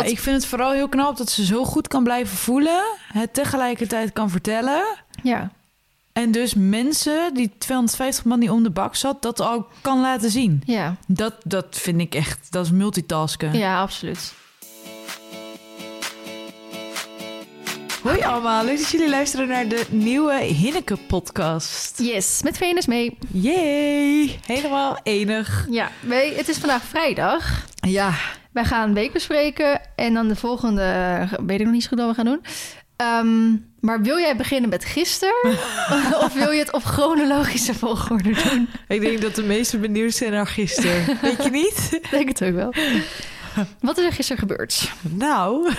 Nou, ik vind het vooral heel knap dat ze zo goed kan blijven voelen, het tegelijkertijd kan vertellen. Ja. En dus mensen, die 250 man die om de bak zat, dat ook kan laten zien. Ja. Dat, dat vind ik echt, dat is multitasken. ja, absoluut. Hoi allemaal, leuk dat jullie luisteren naar de nieuwe Hinneke podcast. Yes, met Venus mee. Yay, helemaal enig. Ja, wij, het is vandaag vrijdag. Ja, Wij gaan een week bespreken en dan de volgende, weet ik nog niet zo goed wat we gaan doen. Ehm, maar wil jij beginnen met gisteren? of wil je het op chronologische volgorde doen? ik denk dat de meesten benieuwd zijn naar gisteren. Weet je niet? Ik denk het ook wel. Wat is er gisteren gebeurd? Nou,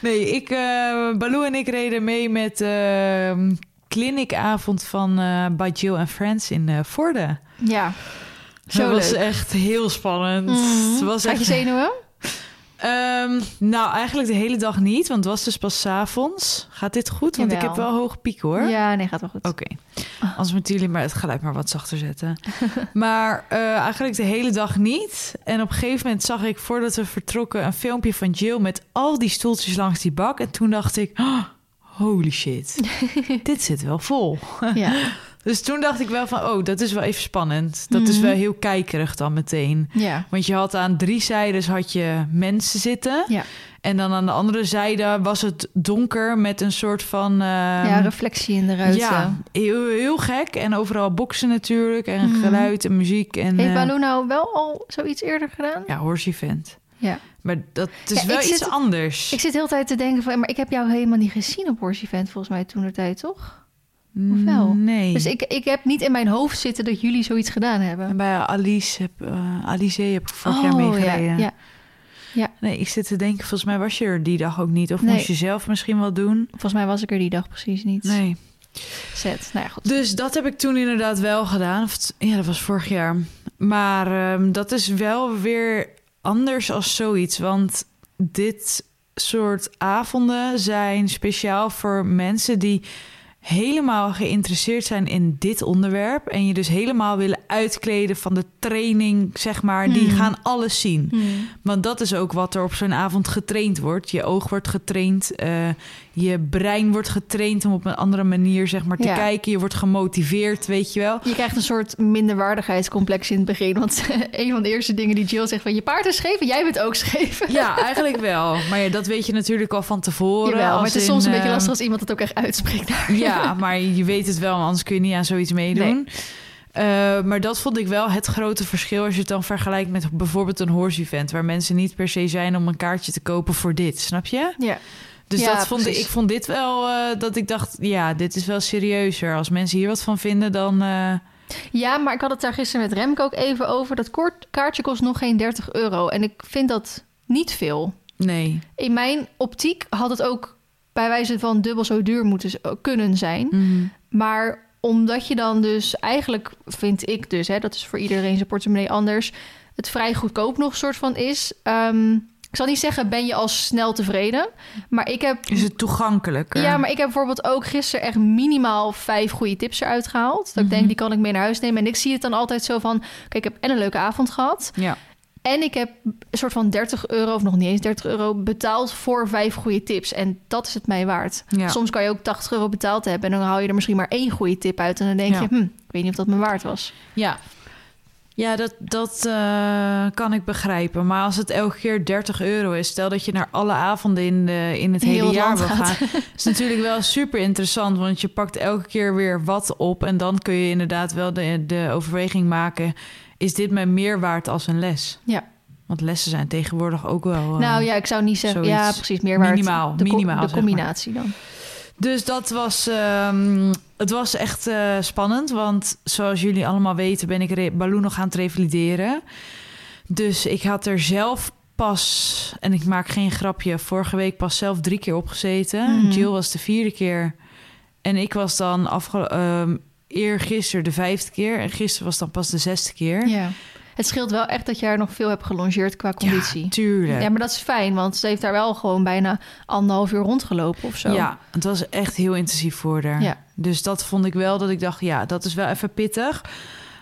nee, ik, eh Baloo en ik reden mee met de clinicavond van eh By Jill and Friends in eh Vorden. Ja, zo dat was echt heel spannend. Mhm. Het was Gaat je zenuwen? Ehm, nou, eigenlijk de hele dag niet, want het was dus pas avonds. Gaat dit goed? Want ik heb wel hoge piek hoor. Ja, nee, gaat wel goed. Oké, anders moeten jullie maar het geluid maar wat zachter zetten. maar eh, eigenlijk de hele dag niet. En op een gegeven moment zag ik voordat we vertrokken een filmpje van Jill met al die stoeltjes langs die bak. En toen dacht ik, oh, holy shit, dit zit wel vol. Ja. Dus toen dacht ik wel van, oh, dat is wel even spannend. Dat is Mhm. wel heel kijkerig dan meteen. Ja. Want je had aan drie zijdes had je mensen zitten. Ja. En dan aan de andere zijde was het donker met een soort van... ehm, ja, reflectie in de ruiten. ja, heel, heel gek. En overal boksen natuurlijk. En Mhm. geluid en muziek. En, Heeft eh, Baloo nou wel al zoiets eerder gedaan? Ja, horse event. Ja. Maar dat is Ja, wel iets zit- anders. Ik zit de hele tijd te denken van, maar ik heb jou helemaal niet gezien op Horse Event volgens mij toen de tijd, toch? Of wel? Nee. Dus ik, ik heb niet in mijn hoofd zitten dat jullie zoiets gedaan En hebben. bij Alice heb, eh, Alice heb ik vorig jaar Oh, ja, meegereden. ja. Nee, ik zit te denken, volgens mij was je er die dag ook niet. Of Nee. moest je zelf misschien wel doen? Volgens mij was ik er die dag precies niet. Nee. Zet. Nou ja, goed. Dus dat heb ik toen inderdaad wel gedaan. Ja, dat was vorig jaar. Maar ehm, dat is wel weer anders als zoiets. Want dit soort avonden zijn speciaal voor mensen die helemaal geïnteresseerd zijn in dit onderwerp. En je dus helemaal willen uitkleden van de training, zeg maar. Die Hmm. gaan alles zien. Hmm. Want dat is ook wat er op zo'n avond getraind wordt. Je oog wordt getraind, eh, je brein wordt getraind om op een andere manier zeg maar, te Ja. kijken. Je wordt gemotiveerd, weet je wel. Je krijgt een soort minderwaardigheidscomplex in het begin. Want een van de eerste dingen die Jill zegt van... je paard is scheef en jij bent ook scheef. Ja, eigenlijk wel. Maar ja, dat weet je natuurlijk al van tevoren. Jawel, maar het is in, soms een beetje eh, lastig als iemand het ook echt uitspreekt. Ja, maar je weet het wel, anders kun je niet aan zoiets meedoen. Eh, maar dat vond ik wel het grote verschil als je het dan vergelijkt met bijvoorbeeld een horse event, waar mensen niet per se zijn om een kaartje te kopen voor dit, snap je? Ja. Dus Ja, dat vond ik, vond dit wel eh, dat ik dacht, ja, dit is wel serieuzer. Als mensen hier wat van vinden, dan eh, Ja, maar ik had het daar gisteren met Remke ook even over. Dat koort- kaartje kost nog geen 30 euro. En ik vind dat niet veel. nee. In mijn optiek had het ook bij wijze van dubbel zo duur moeten kunnen zijn. Mhm. Maar omdat je dan dus eigenlijk, vind ik dus, hè, dat is voor iedereen zijn portemonnee anders, het vrij goedkoop nog soort van is. Ehm, ik zal niet zeggen, ben je al snel tevreden. Maar ik heb Is het toegankelijker? Ja, maar ik heb bijvoorbeeld ook gisteren echt minimaal vijf goede tips eruit gehaald. Dat ik Mhm. denk, die kan ik mee naar huis nemen. En ik zie het dan altijd zo van... Kijk, ik heb en een leuke avond gehad. Ja. En ik heb een soort van 30 euro, of nog niet eens 30 euro... betaald voor vijf goede tips. En dat is het mij waard. Ja. Soms kan je ook 80 euro betaald hebben... en dan haal je er misschien maar één goede tip uit. En dan denk Ja. je, hm, ik weet niet of dat me waard was. Ja, ja dat, dat eh, kan ik begrijpen. Maar als het elke keer 30 euro is, stel dat je naar alle avonden in, de, in het hele jaar wil gaat. gaan, is natuurlijk wel super interessant. Want je pakt elke keer weer wat op. En dan kun je inderdaad wel de, de overweging maken: is dit mij meer waard als een les? Ja. Want lessen zijn tegenwoordig ook wel. eh, nou ja, ik zou niet zeggen... zoiets Ja, precies, meer waard. minimaal, de, minimaal, de zeg maar. combinatie dan. Dus dat was, ehm, het was echt eh, spannend. Want zoals jullie allemaal weten ben ik Baloo nog aan het revalideren. Dus ik had er zelf pas, en ik maak geen grapje, vorige week pas zelf drie keer opgezeten. Mhm. Jill was de vierde keer. En ik was dan afge ehm eergisteren de vijfde keer. En gisteren was dan pas de zesde keer. Ja. Het scheelt wel echt dat je er nog veel hebt gelongeerd qua conditie. tuurlijk. Ja, maar dat is fijn, want ze heeft daar wel gewoon bijna anderhalf uur rondgelopen of zo. Ja, het was echt heel intensief voor haar. Ja. Dus dat vond ik wel dat ik dacht, ja, dat is wel even pittig.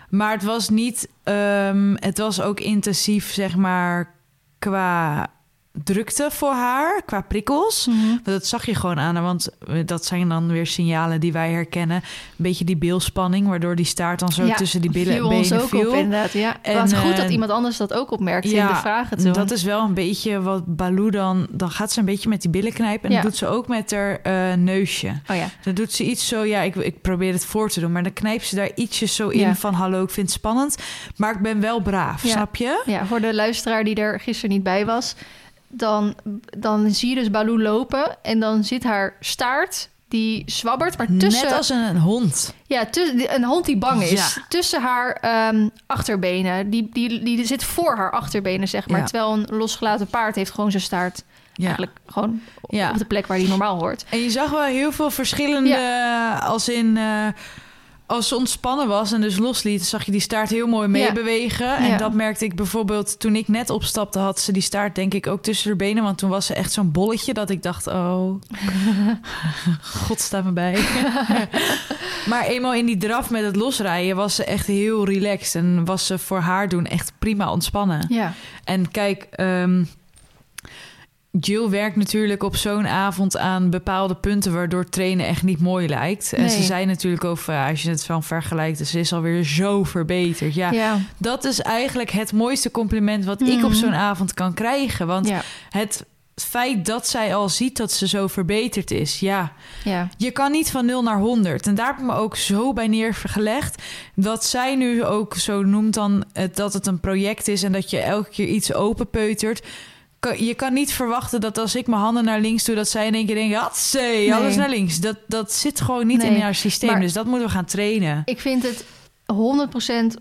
Maar het was niet, ehm, het was ook intensief, zeg maar, qua drukte voor haar qua prikkels. Mhm. Dat zag je gewoon aan haar, want dat zijn dan weer signalen die wij herkennen. Een beetje die beelspanning, waardoor die staart dan zo Ja, tussen die billen, viel ons benen ook viel. op, inderdaad. Ja. En, Wat goed dat eh, iemand anders dat ook opmerkte in de vragen toen. dat is wel een beetje wat Baloo dan... Dan gaat ze een beetje met die billen knijpen. En Ja. dat doet ze ook met haar eh, neusje. Oh ja. Dan doet ze iets zo... Ja, ik, ik probeer het voor te doen. Maar dan knijpt ze daar ietsjes zo in Ja. van... Hallo, ik vind het spannend. Maar ik ben wel braaf, Ja. snap je? ja, voor de luisteraar die er gisteren niet bij was... Dan, dan zie je dus Baloo lopen en dan zit haar staart... Die zwabbert, maar tussen... Net als een, hond. Ja, tussen, een hond die bang is. Ja. Tussen haar ehm, achterbenen. Die, die, die zit voor haar achterbenen, zeg maar. Ja. Terwijl een losgelaten paard heeft gewoon zijn staart... Ja. eigenlijk gewoon op de plek waar die normaal hoort. En je zag wel heel veel verschillende... Als in... eh, als ze ontspannen was en dus losliet, zag je die staart heel mooi Ja. meebewegen. En Ja. dat merkte ik bijvoorbeeld toen ik net opstapte, had ze die staart denk ik ook tussen haar benen. Want toen was ze echt zo'n bolletje dat ik dacht, oh, god sta me bij. maar eenmaal in die draf met het losrijden was ze echt heel relaxed. En was ze voor haar doen echt prima ontspannen. Ja, En kijk, ehm, Jill werkt natuurlijk op zo'n avond aan bepaalde punten waardoor trainen echt niet mooi lijkt. En Nee. ze zei natuurlijk over, ja, als je het van vergelijkt, ze is alweer zo verbeterd. Ja, ja. dat is eigenlijk het mooiste compliment wat ik Mhm. op zo'n avond kan krijgen. Want ja, het feit dat zij al ziet dat ze zo verbeterd is, ja, ja. je kan niet van 0 naar 100. En daar heb ik me ook zo bij neergelegd. Dat zij nu ook zo noemt dan het, dat het een project is en dat je elke keer iets openpeutert. Je kan niet verwachten dat als ik mijn handen naar links doe, dat zij in één keer denken: Hatsé, alles Nee. naar links. Dat, dat zit gewoon niet Nee, in haar systeem. maar- dus dat moeten we gaan trainen. Ik vind het 100%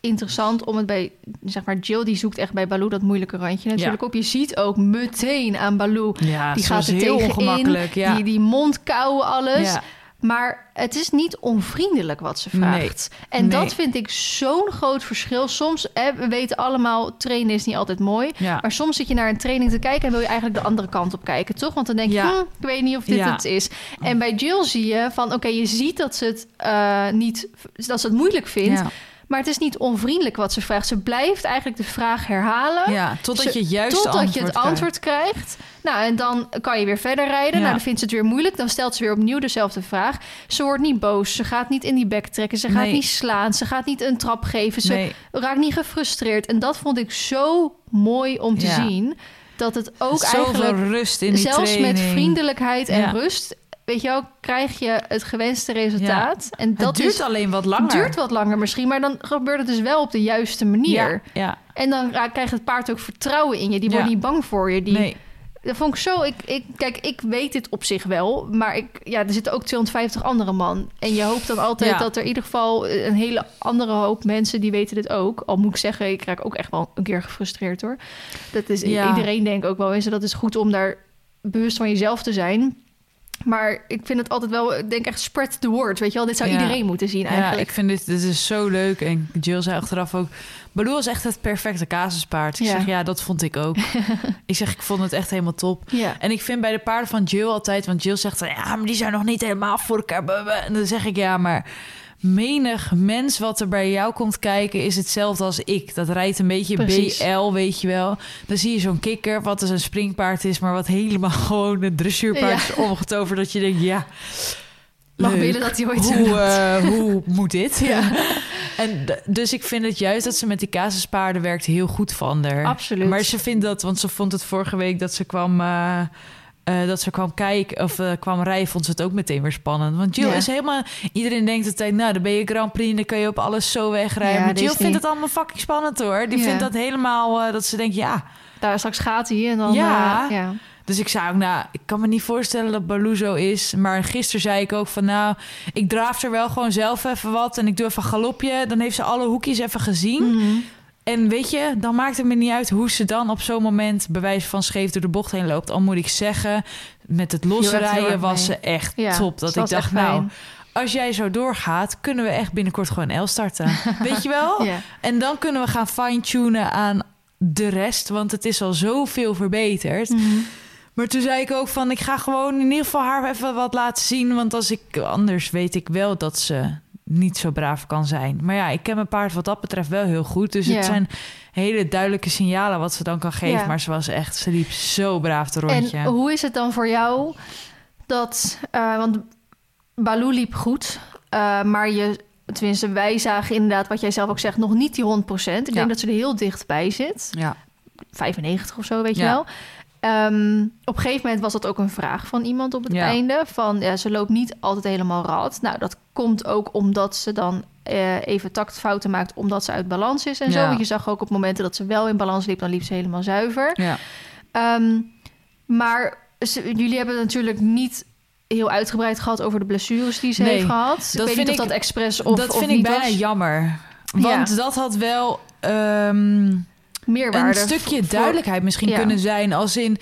interessant om het bij, zeg maar, Jill die zoekt echt bij Baloo dat moeilijke randje natuurlijk op. Je ziet ook meteen aan Baloo, Ja, die gaat er heel tegenin, ongemakkelijk. Ja. die, die mond kauwen, alles. Ja. Maar het is niet onvriendelijk wat ze vraagt. En Nee. dat vind ik zo'n groot verschil. Soms, hè, we weten allemaal, trainen is niet altijd mooi. Ja. Maar soms zit je naar een training te kijken en wil je eigenlijk de andere kant op kijken, toch? Want dan denk je, Ja. hm, ik weet niet of dit Ja. het is. En bij Jill zie je van, oké, je ziet dat ze het eh, niet, dat ze het moeilijk vindt. Maar het is niet onvriendelijk wat ze vraagt. Ze blijft eigenlijk de vraag herhalen. ja, totdat je Totdat antwoord je het krijgt. antwoord krijgt. Nou, en dan kan je weer verder rijden. Ja. Nou, dan vindt ze het weer moeilijk. Dan stelt ze weer opnieuw dezelfde vraag. Ze wordt niet boos. Ze gaat niet in die bek trekken. Ze gaat Nee. niet slaan. Ze gaat niet een trap geven. Ze Nee. raakt niet gefrustreerd. En dat vond ik zo mooi om te Ja. zien. Dat het ook Zoveel eigenlijk... rust in die Zelfs training. met vriendelijkheid en Ja. rust... Weet je wel, krijg je het gewenste resultaat. En dat het duurt is, alleen wat langer. duurt wat langer misschien, maar dan gebeurt het dus wel op de juiste manier. Ja, ja. En dan krijgt het paard ook vertrouwen in je. Die wordt niet bang voor je. Die, Nee. Dat vond ik zo. Ik, ik, kijk, ik weet dit op zich wel. Maar ik, ja, er zitten ook 250 andere man. En je hoopt dan altijd Ja. dat er in ieder geval een hele andere hoop mensen die weten dit ook. Al moet ik zeggen, ik raak ook echt wel een keer gefrustreerd hoor. Dat is Ja. iedereen denk ook wel eens. en Dat is goed om daar bewust van jezelf te zijn. Maar ik vind het altijd wel, ik denk echt spread the word. Weet je wel, dit zou Ja. iedereen moeten zien Ja, eigenlijk. ik vind dit, dit is zo leuk. En Jill zei achteraf ook... Baloo was echt het perfecte casuspaard. Ik Ja. zeg, ja, dat vond ik ook. ik zeg, ik vond het echt helemaal top. Ja. En ik vind bij de paarden van Jill altijd... Want Jill zegt, ja, maar die zijn nog niet helemaal voor elkaar. En dan zeg ik, ja, maar... Menig mens wat er bij jou komt kijken is hetzelfde als ik. Dat rijdt een beetje Precies. BL, weet je wel. Dan zie je zo'n kikker, wat dus een springpaard is... maar wat helemaal gewoon een dressuurpaard Ja. is omgetooverd... dat je denkt, ja... Mag willen dat hij ooit hoe, eh, hoe moet dit? Ja. En dus ik vind het juist dat ze met die casuspaarden werkt heel goed van haar. Absoluut. Maar ze vindt dat, want ze vond het vorige week dat ze kwam, eh, eh, dat ze kwam kijken of eh, kwam rijden, vond ze het ook meteen weer spannend. Want Jill Ja. is helemaal, iedereen denkt altijd, nou dan ben je Grand Prix, en dan kan je op alles zo wegrijden. Ja, maar Jill vindt niet. het allemaal fucking spannend hoor. Die Ja. vindt dat helemaal, eh, dat ze denkt, ja. Daar straks gaat hij en dan... Ja. ja. Dus ik zei ook, nou, ik kan me niet voorstellen dat Baloo zo is. Maar gisteren zei ik ook van, nou, ik draaf er wel gewoon zelf even wat. En ik doe even een galopje. Dan heeft ze alle hoekjes even gezien. Mhm. En weet je, dan maakt het me niet uit hoe ze dan op zo'n moment... bewijs van scheef door de bocht heen loopt. Al moet ik zeggen, met het losrijden was ze echt Ja, top. Dat ik dacht, nou, als jij zo doorgaat... kunnen we echt binnenkort gewoon L starten. weet je wel? Ja. En dan kunnen we gaan fine-tunen aan de rest. Want het is al zoveel verbeterd. Mhm. Maar toen zei ik ook van, ik ga gewoon in ieder geval haar even wat laten zien. Want als ik anders weet ik wel dat ze niet zo braaf kan zijn. Maar ja, ik ken mijn paard wat dat betreft wel heel goed. Dus Ja. het zijn hele duidelijke signalen wat ze dan kan geven. Ja. Maar ze was echt, ze liep zo braaf de rondje. En hoe is het dan voor jou dat, eh, want Baloo liep goed, eh, maar je, tenminste wij zagen inderdaad wat jij zelf ook zegt, nog niet die 100%. Ik Ja. denk dat ze er heel dichtbij zit, Ja, 95 of zo, weet je wel. Ehm, op een gegeven moment was dat ook een vraag van iemand op het Ja. einde. Van ja, ze loopt niet altijd helemaal rad. Nou, dat komt ook omdat ze dan eh, even taktfouten maakt, omdat ze uit balans is en zo. Want je zag ook op momenten dat ze wel in balans liep, dan liep ze helemaal zuiver. ja. Ehm, maar ze- jullie hebben het natuurlijk niet heel uitgebreid gehad over de blessures die ze Nee, heeft gehad. dat ik weet vind niet of ik- dat expres of dat of vind ik bijna was. jammer. Want Ja. dat had wel ehm, meerwaarde. een stukje duidelijkheid misschien ja. kunnen zijn. Als in,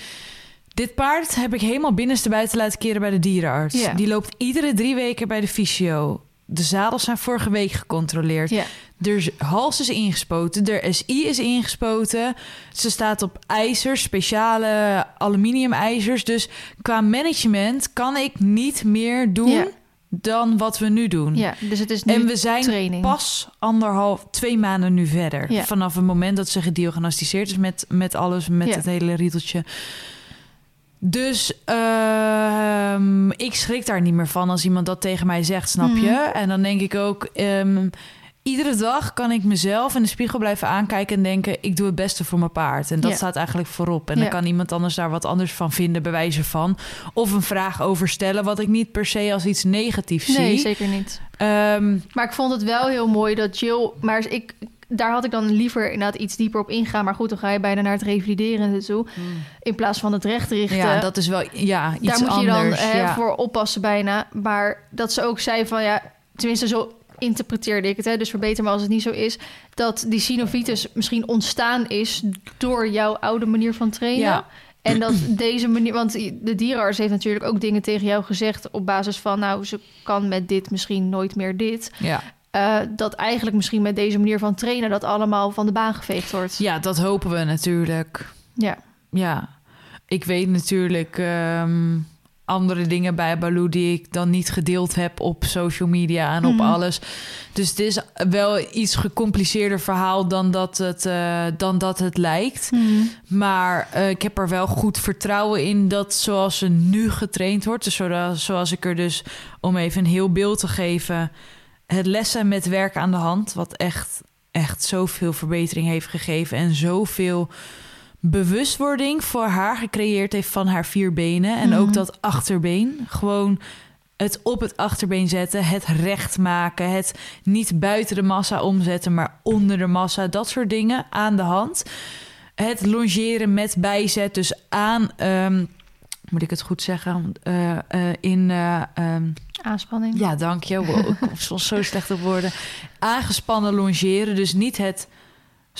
dit paard heb ik helemaal binnenste buiten laten keren bij de dierenarts. Ja. Die loopt iedere drie weken bij de fysio. De zadels zijn vorige week gecontroleerd. Ja. De hals is ingespoten, de SI is ingespoten. Ze staat op ijzers, speciale aluminium ijzers. Dus qua management kan ik niet meer doen Ja. Dan wat we nu doen. Ja, dus het is nu En we zijn training. pas anderhalf, twee maanden nu verder. Ja. Vanaf het moment dat ze gediagnosticeerd is met, met alles, met Ja. het hele riedeltje. Dus ehm, ik schrik daar niet meer van als iemand dat tegen mij zegt, snap Mhm. je? En dan denk ik ook, ehm, iedere dag kan ik mezelf in de spiegel blijven aankijken en denken, ik doe het beste voor mijn paard. En dat Ja. staat eigenlijk voorop. En Ja. dan kan iemand anders daar wat anders van vinden, bij wijze van. Of een vraag over stellen, wat ik niet per se als iets negatiefs Nee, zie. zeker niet. Ehm, Maar ik vond het wel heel mooi dat Jill... Maar ik, daar had ik dan liever inderdaad iets dieper op ingaan. Maar goed, dan ga je bijna naar het revalideren toe. In plaats van het recht richten. Ja, dat is wel ja, iets daar moet je dan anders. ja. voor oppassen bijna. Maar dat ze ook zei van ja, tenminste zo interpreteerde ik het. Hè, dus verbeter me als het niet zo is. Dat die synovitis misschien ontstaan is door jouw oude manier van trainen. Ja. En dat deze manier, want de dierenarts heeft natuurlijk ook dingen tegen jou gezegd op basis van, nou, ze kan met dit misschien nooit meer dit. Ja. Eh, dat eigenlijk misschien met deze manier van trainen dat allemaal van de baan geveegd wordt. ja, dat hopen we natuurlijk. Ja, Ja, ik weet natuurlijk ehm, andere dingen bij Baloo die ik dan niet gedeeld heb op social media en op Mhm. alles. Dus het is wel iets gecompliceerder verhaal dan dat het, eh, dan dat het lijkt. Maar eh, ik heb er wel goed vertrouwen in dat zoals ze nu getraind wordt, dus zoals, zoals ik er dus, om even een heel beeld te geven, het lessen met werk aan de hand, wat echt, echt zoveel verbetering heeft gegeven en zoveel bewustwording voor haar gecreëerd heeft van haar vier benen. En Mhm. ook dat achterbeen. Gewoon het op het achterbeen zetten, het recht maken, het niet buiten de massa omzetten, maar onder de massa, dat soort dingen aan de hand. Het longeren met bijzet, dus aan, ehm, moet ik het goed zeggen, Eh, eh, in, eh, ehm, aanspanning. ja, dank je. Wow, ik kom soms zo slecht op woorden. Aangespannen longeren, dus niet het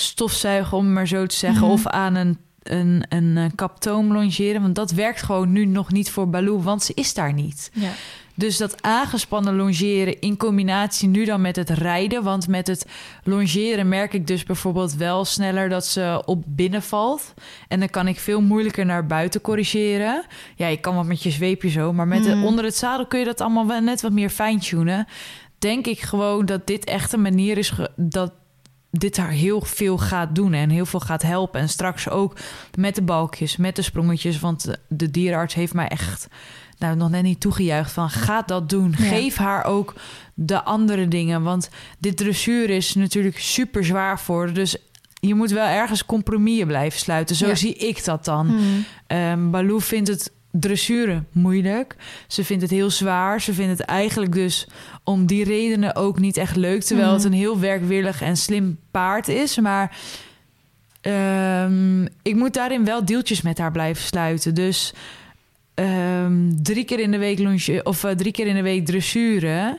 stofzuigen, om maar zo te zeggen, Mhm. of aan een, een, een, eh, kaptoom longeren. Want dat werkt gewoon nu nog niet voor Baloo, want ze is daar niet. Ja. Dus dat aangespannen longeren in combinatie nu dan met het rijden. Want met het longeren merk ik dus bijvoorbeeld wel sneller dat ze op binnen valt. En dan kan ik veel moeilijker naar buiten corrigeren. Ja, je kan wat met je zweepje zo. Maar met Mhm. de, onder het zadel kun je dat allemaal wel net wat meer fine-tunen. Denk ik gewoon dat dit echt een manier is dat dit haar heel veel gaat doen en heel veel gaat helpen. En straks ook met de balkjes, met de sprongetjes. Want de, dierenarts heeft mij echt nou, nog net niet toegejuicht van ga dat doen. Ja. Geef haar ook de andere dingen. Want dit dressuur is natuurlijk super zwaar voor. Dus je moet wel ergens compromissen blijven sluiten. Zo Ja. zie ik dat dan. Baloo vindt het dressuren moeilijk. Ze vindt het heel zwaar. Ze vindt het eigenlijk dus om die redenen ook niet echt leuk. Terwijl Mhm. het een heel werkwillig en slim paard is. Maar ehm, ik moet daarin wel deeltjes met haar blijven sluiten. Dus ehm, drie keer in de week lunch of eh, drie keer in de week dressuren.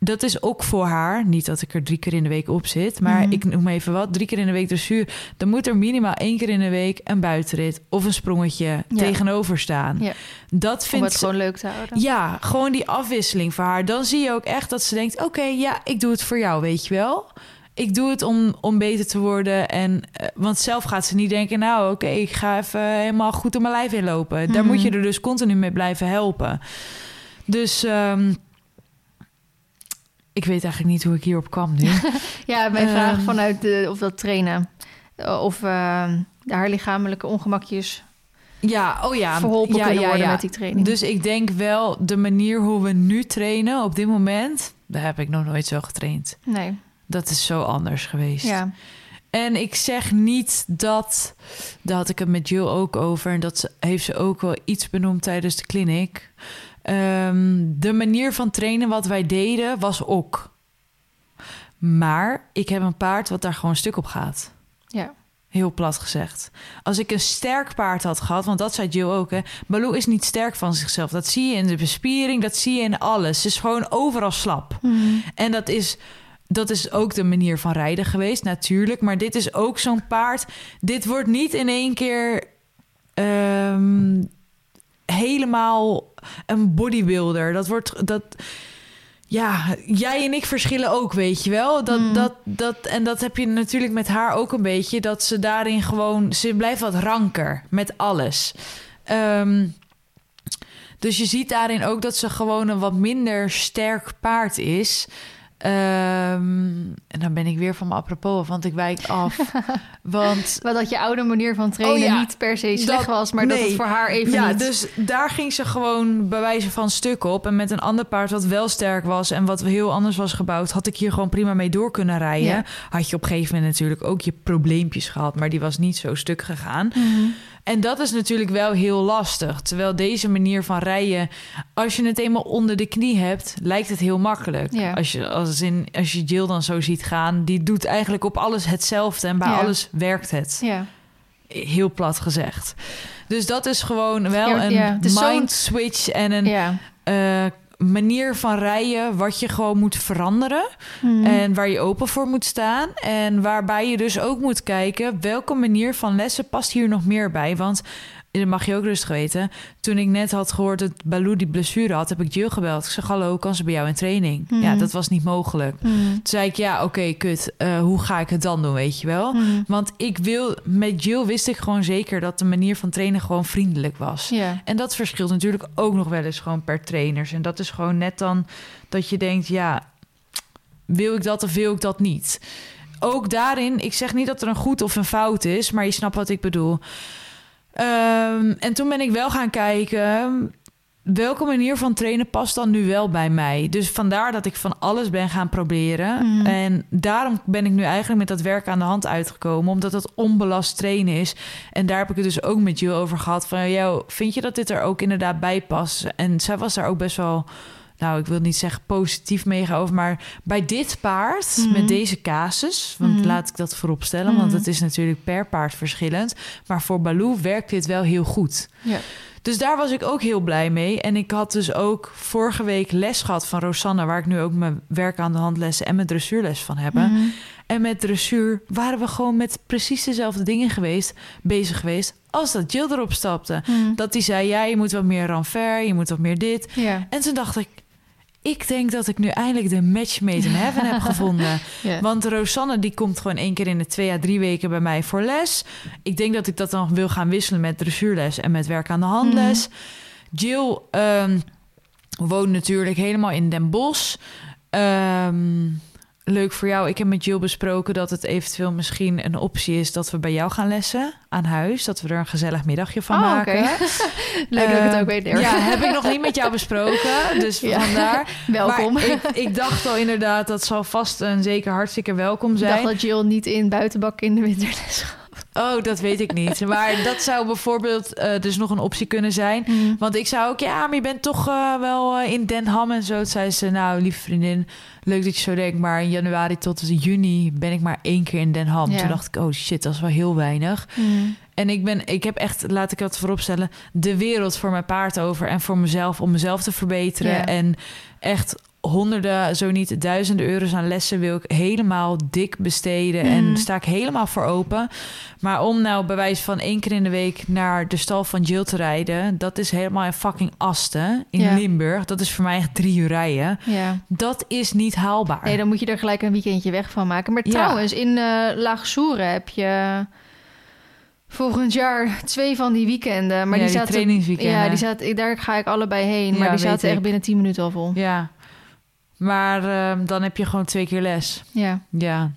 Dat is ook voor haar. Niet dat ik er drie keer in de week op zit. Maar Mhm. ik noem even wat. Drie keer in de week dressuur. Dan moet er minimaal één keer in de week een buitenrit of een sprongetje tegenover staan. Ja. Dat Om vindt het ze- gewoon leuk te houden. ja, gewoon die afwisseling voor haar. Dan zie je ook echt dat ze denkt: oké, ja, ik doe het voor jou, weet je wel. Ik doe het om, om beter te worden. En, eh, want zelf gaat ze niet denken: nou, oké, ik ga even helemaal goed op mijn lijf inlopen. Daar Mhm. moet je er dus continu mee blijven helpen. Dus ehm, ik weet eigenlijk niet hoe ik hierop kwam nu. Ja, mijn Ehm. vraag vanuit de, of dat trainen. eh, Of eh, haar lichamelijke ongemakjes ja, oh ja. verholpen ja, kunnen ja, worden ja. met die training. Dus ik denk wel de manier hoe we nu trainen op dit moment, daar heb ik nog nooit zo getraind. nee, Dat is zo anders geweest. ja. En ik zeg niet dat, daar had ik het met Jill ook over, en dat ze- heeft ze ook wel iets benoemd tijdens de clinic. Ehm, de manier van trainen wat wij deden was ook. Maar ik heb een paard wat daar gewoon stuk op gaat. Ja. Heel plat gezegd. Als ik een sterk paard had gehad, want dat zei Jill ook, hè. Baloo is niet sterk van zichzelf. Dat zie je in de bespiering, dat zie je in alles. Ze is gewoon overal slap. Mhm. En dat is, dat is ook de manier van rijden geweest, natuurlijk. Maar dit is ook zo'n paard. Dit wordt niet in één keer ehm, helemaal een bodybuilder. Dat wordt dat. Ja, jij en ik verschillen ook, weet je wel. Dat, Mm. dat, dat, en dat heb je natuurlijk met haar ook een beetje. Dat ze daarin gewoon... Ze blijft wat ranker met alles. Ehm, dus je ziet daarin ook dat ze gewoon een wat minder sterk paard is. Ehm, en dan ben ik weer van mijn apropos, want ik wijk af. want Maar dat je oude manier van trainen Oh ja, niet per se slecht dat- was, maar dat het voor haar even ja, niet... dus daar ging ze gewoon bij wijze van stuk op. En met een ander paard wat wel sterk was en wat heel anders was gebouwd, had ik hier gewoon prima mee door kunnen rijden. Ja. Had je op een gegeven moment natuurlijk ook je probleempjes gehad, maar die was niet zo stuk gegaan. Mhm. En dat is natuurlijk wel heel lastig. Terwijl deze manier van rijden, als je het eenmaal onder de knie hebt, lijkt het heel makkelijk. Ja. Als, je, als, in, als je Jill dan zo ziet gaan, die doet eigenlijk op alles hetzelfde en bij Ja. alles werkt het. Ja. Heel plat gezegd. Dus dat is gewoon wel een mind switch en een ja. Manier van rijden wat je gewoon moet veranderen. Mhm. En waar je open voor moet staan. En waarbij je dus ook moet kijken welke manier van lessen past hier nog meer bij. Want dat mag je ook rustig weten. Toen ik net had gehoord dat Baloo die blessure had, heb ik Jill gebeld. Ik zeg: Hallo, kan ze bij jou in training? Mhm. Ja, dat was niet mogelijk. Mhm. Toen zei ik: Ja, oké, kut. Eh, hoe ga ik het dan doen? Weet je wel? Mhm. Want ik wil, met Jill wist ik gewoon zeker dat de manier van trainen gewoon vriendelijk was. En dat verschilt natuurlijk ook nog wel eens gewoon per trainers. En dat is gewoon net dan dat je denkt, ja, wil ik dat of wil ik dat niet? Ook daarin, ik zeg niet dat er een goed of een fout is, maar je snapt wat ik bedoel. Ehm, en toen ben ik wel gaan kijken, welke manier van trainen past dan nu wel bij mij? Dus vandaar dat ik van alles ben gaan proberen. Mhm. En daarom ben ik nu eigenlijk met dat werk aan de hand uitgekomen, omdat het onbelast trainen is. En daar heb ik het dus ook met Jill over gehad. Van, jou, vind je dat dit er ook inderdaad bij past? En zij was daar ook best wel, nou, ik wil niet zeggen positief mee over, maar bij dit paard, Mhm. met deze casus, want Mhm. laat ik dat vooropstellen, want Mhm. het is natuurlijk per paard verschillend. Maar voor Baloo werkt dit wel heel goed. Ja. Dus daar was ik ook heel blij mee. En ik had dus ook vorige week les gehad van Rosanna, waar ik nu ook mijn werk aan de hand lessen en mijn dressuurles van heb. En met dressuur waren we gewoon met precies dezelfde dingen geweest, bezig geweest, als dat Jill erop stapte. Dat die zei, ja, je moet wat meer ranver, je moet wat meer dit. Ja. En toen dacht ik, ik denk dat ik nu eindelijk de match made in heaven heb gevonden. Want Rosanne die komt gewoon één keer in de twee à drie weken bij mij voor les. Ik denk dat ik dat dan wil gaan wisselen met dressuurles en met werk aan de handles. Jill ehm, woont natuurlijk helemaal in Den Bosch. Ehm, leuk voor jou. Ik heb met Jill besproken dat het eventueel misschien een optie is dat we bij jou gaan lessen aan huis. Dat we er een gezellig middagje van Oh, maken. Leuk dat ik het ook weet. Dirk. Ja, heb ik nog niet met jou besproken. Dus Ja. vandaar. Welkom. Maar ik, ik dacht al inderdaad, dat zal vast en zeker hartstikke welkom Ik dacht zijn. dat Jill niet in buitenbak in de winterles gaat. Oh, dat weet ik niet. Maar dat zou bijvoorbeeld eh, dus nog een optie kunnen zijn. Mhm. Want ik zou ook, ja, maar je bent toch eh, wel eh, in Den Ham en zo. Toen zei ze, nou, lieve vriendin, leuk dat je zo denkt. Maar in januari tot juni ben ik maar één keer in Den Ham. Ja. Toen dacht ik, oh shit, dat is wel heel weinig. Mhm. En ik ben, ik heb echt, laat ik dat vooropstellen, de wereld voor mijn paard over en voor mezelf om mezelf te verbeteren. Ja. En echt honderden, zo niet duizenden euro's aan lessen wil ik helemaal dik besteden. Mhm. En sta ik helemaal voor open. Maar om nou bij wijze van één keer in de week naar de stal van Jill te rijden, dat is helemaal in fucking Asten in Ja. Limburg. Dat is voor mij echt drie uur rijden. Ja. Dat is niet haalbaar. Nee, dan moet je er gelijk een weekendje weg van maken. Maar Ja. trouwens, in eh Laag Soeren heb je volgend jaar twee van die weekenden. Maar Ja, die die zaten, trainingsweekenden. Ja, die zaten, daar ga ik allebei heen. Ja, maar die zaten echt ik. binnen 10 minuten al vol. Ja. Maar ehm, dan heb je gewoon twee keer les. Ja. Ja.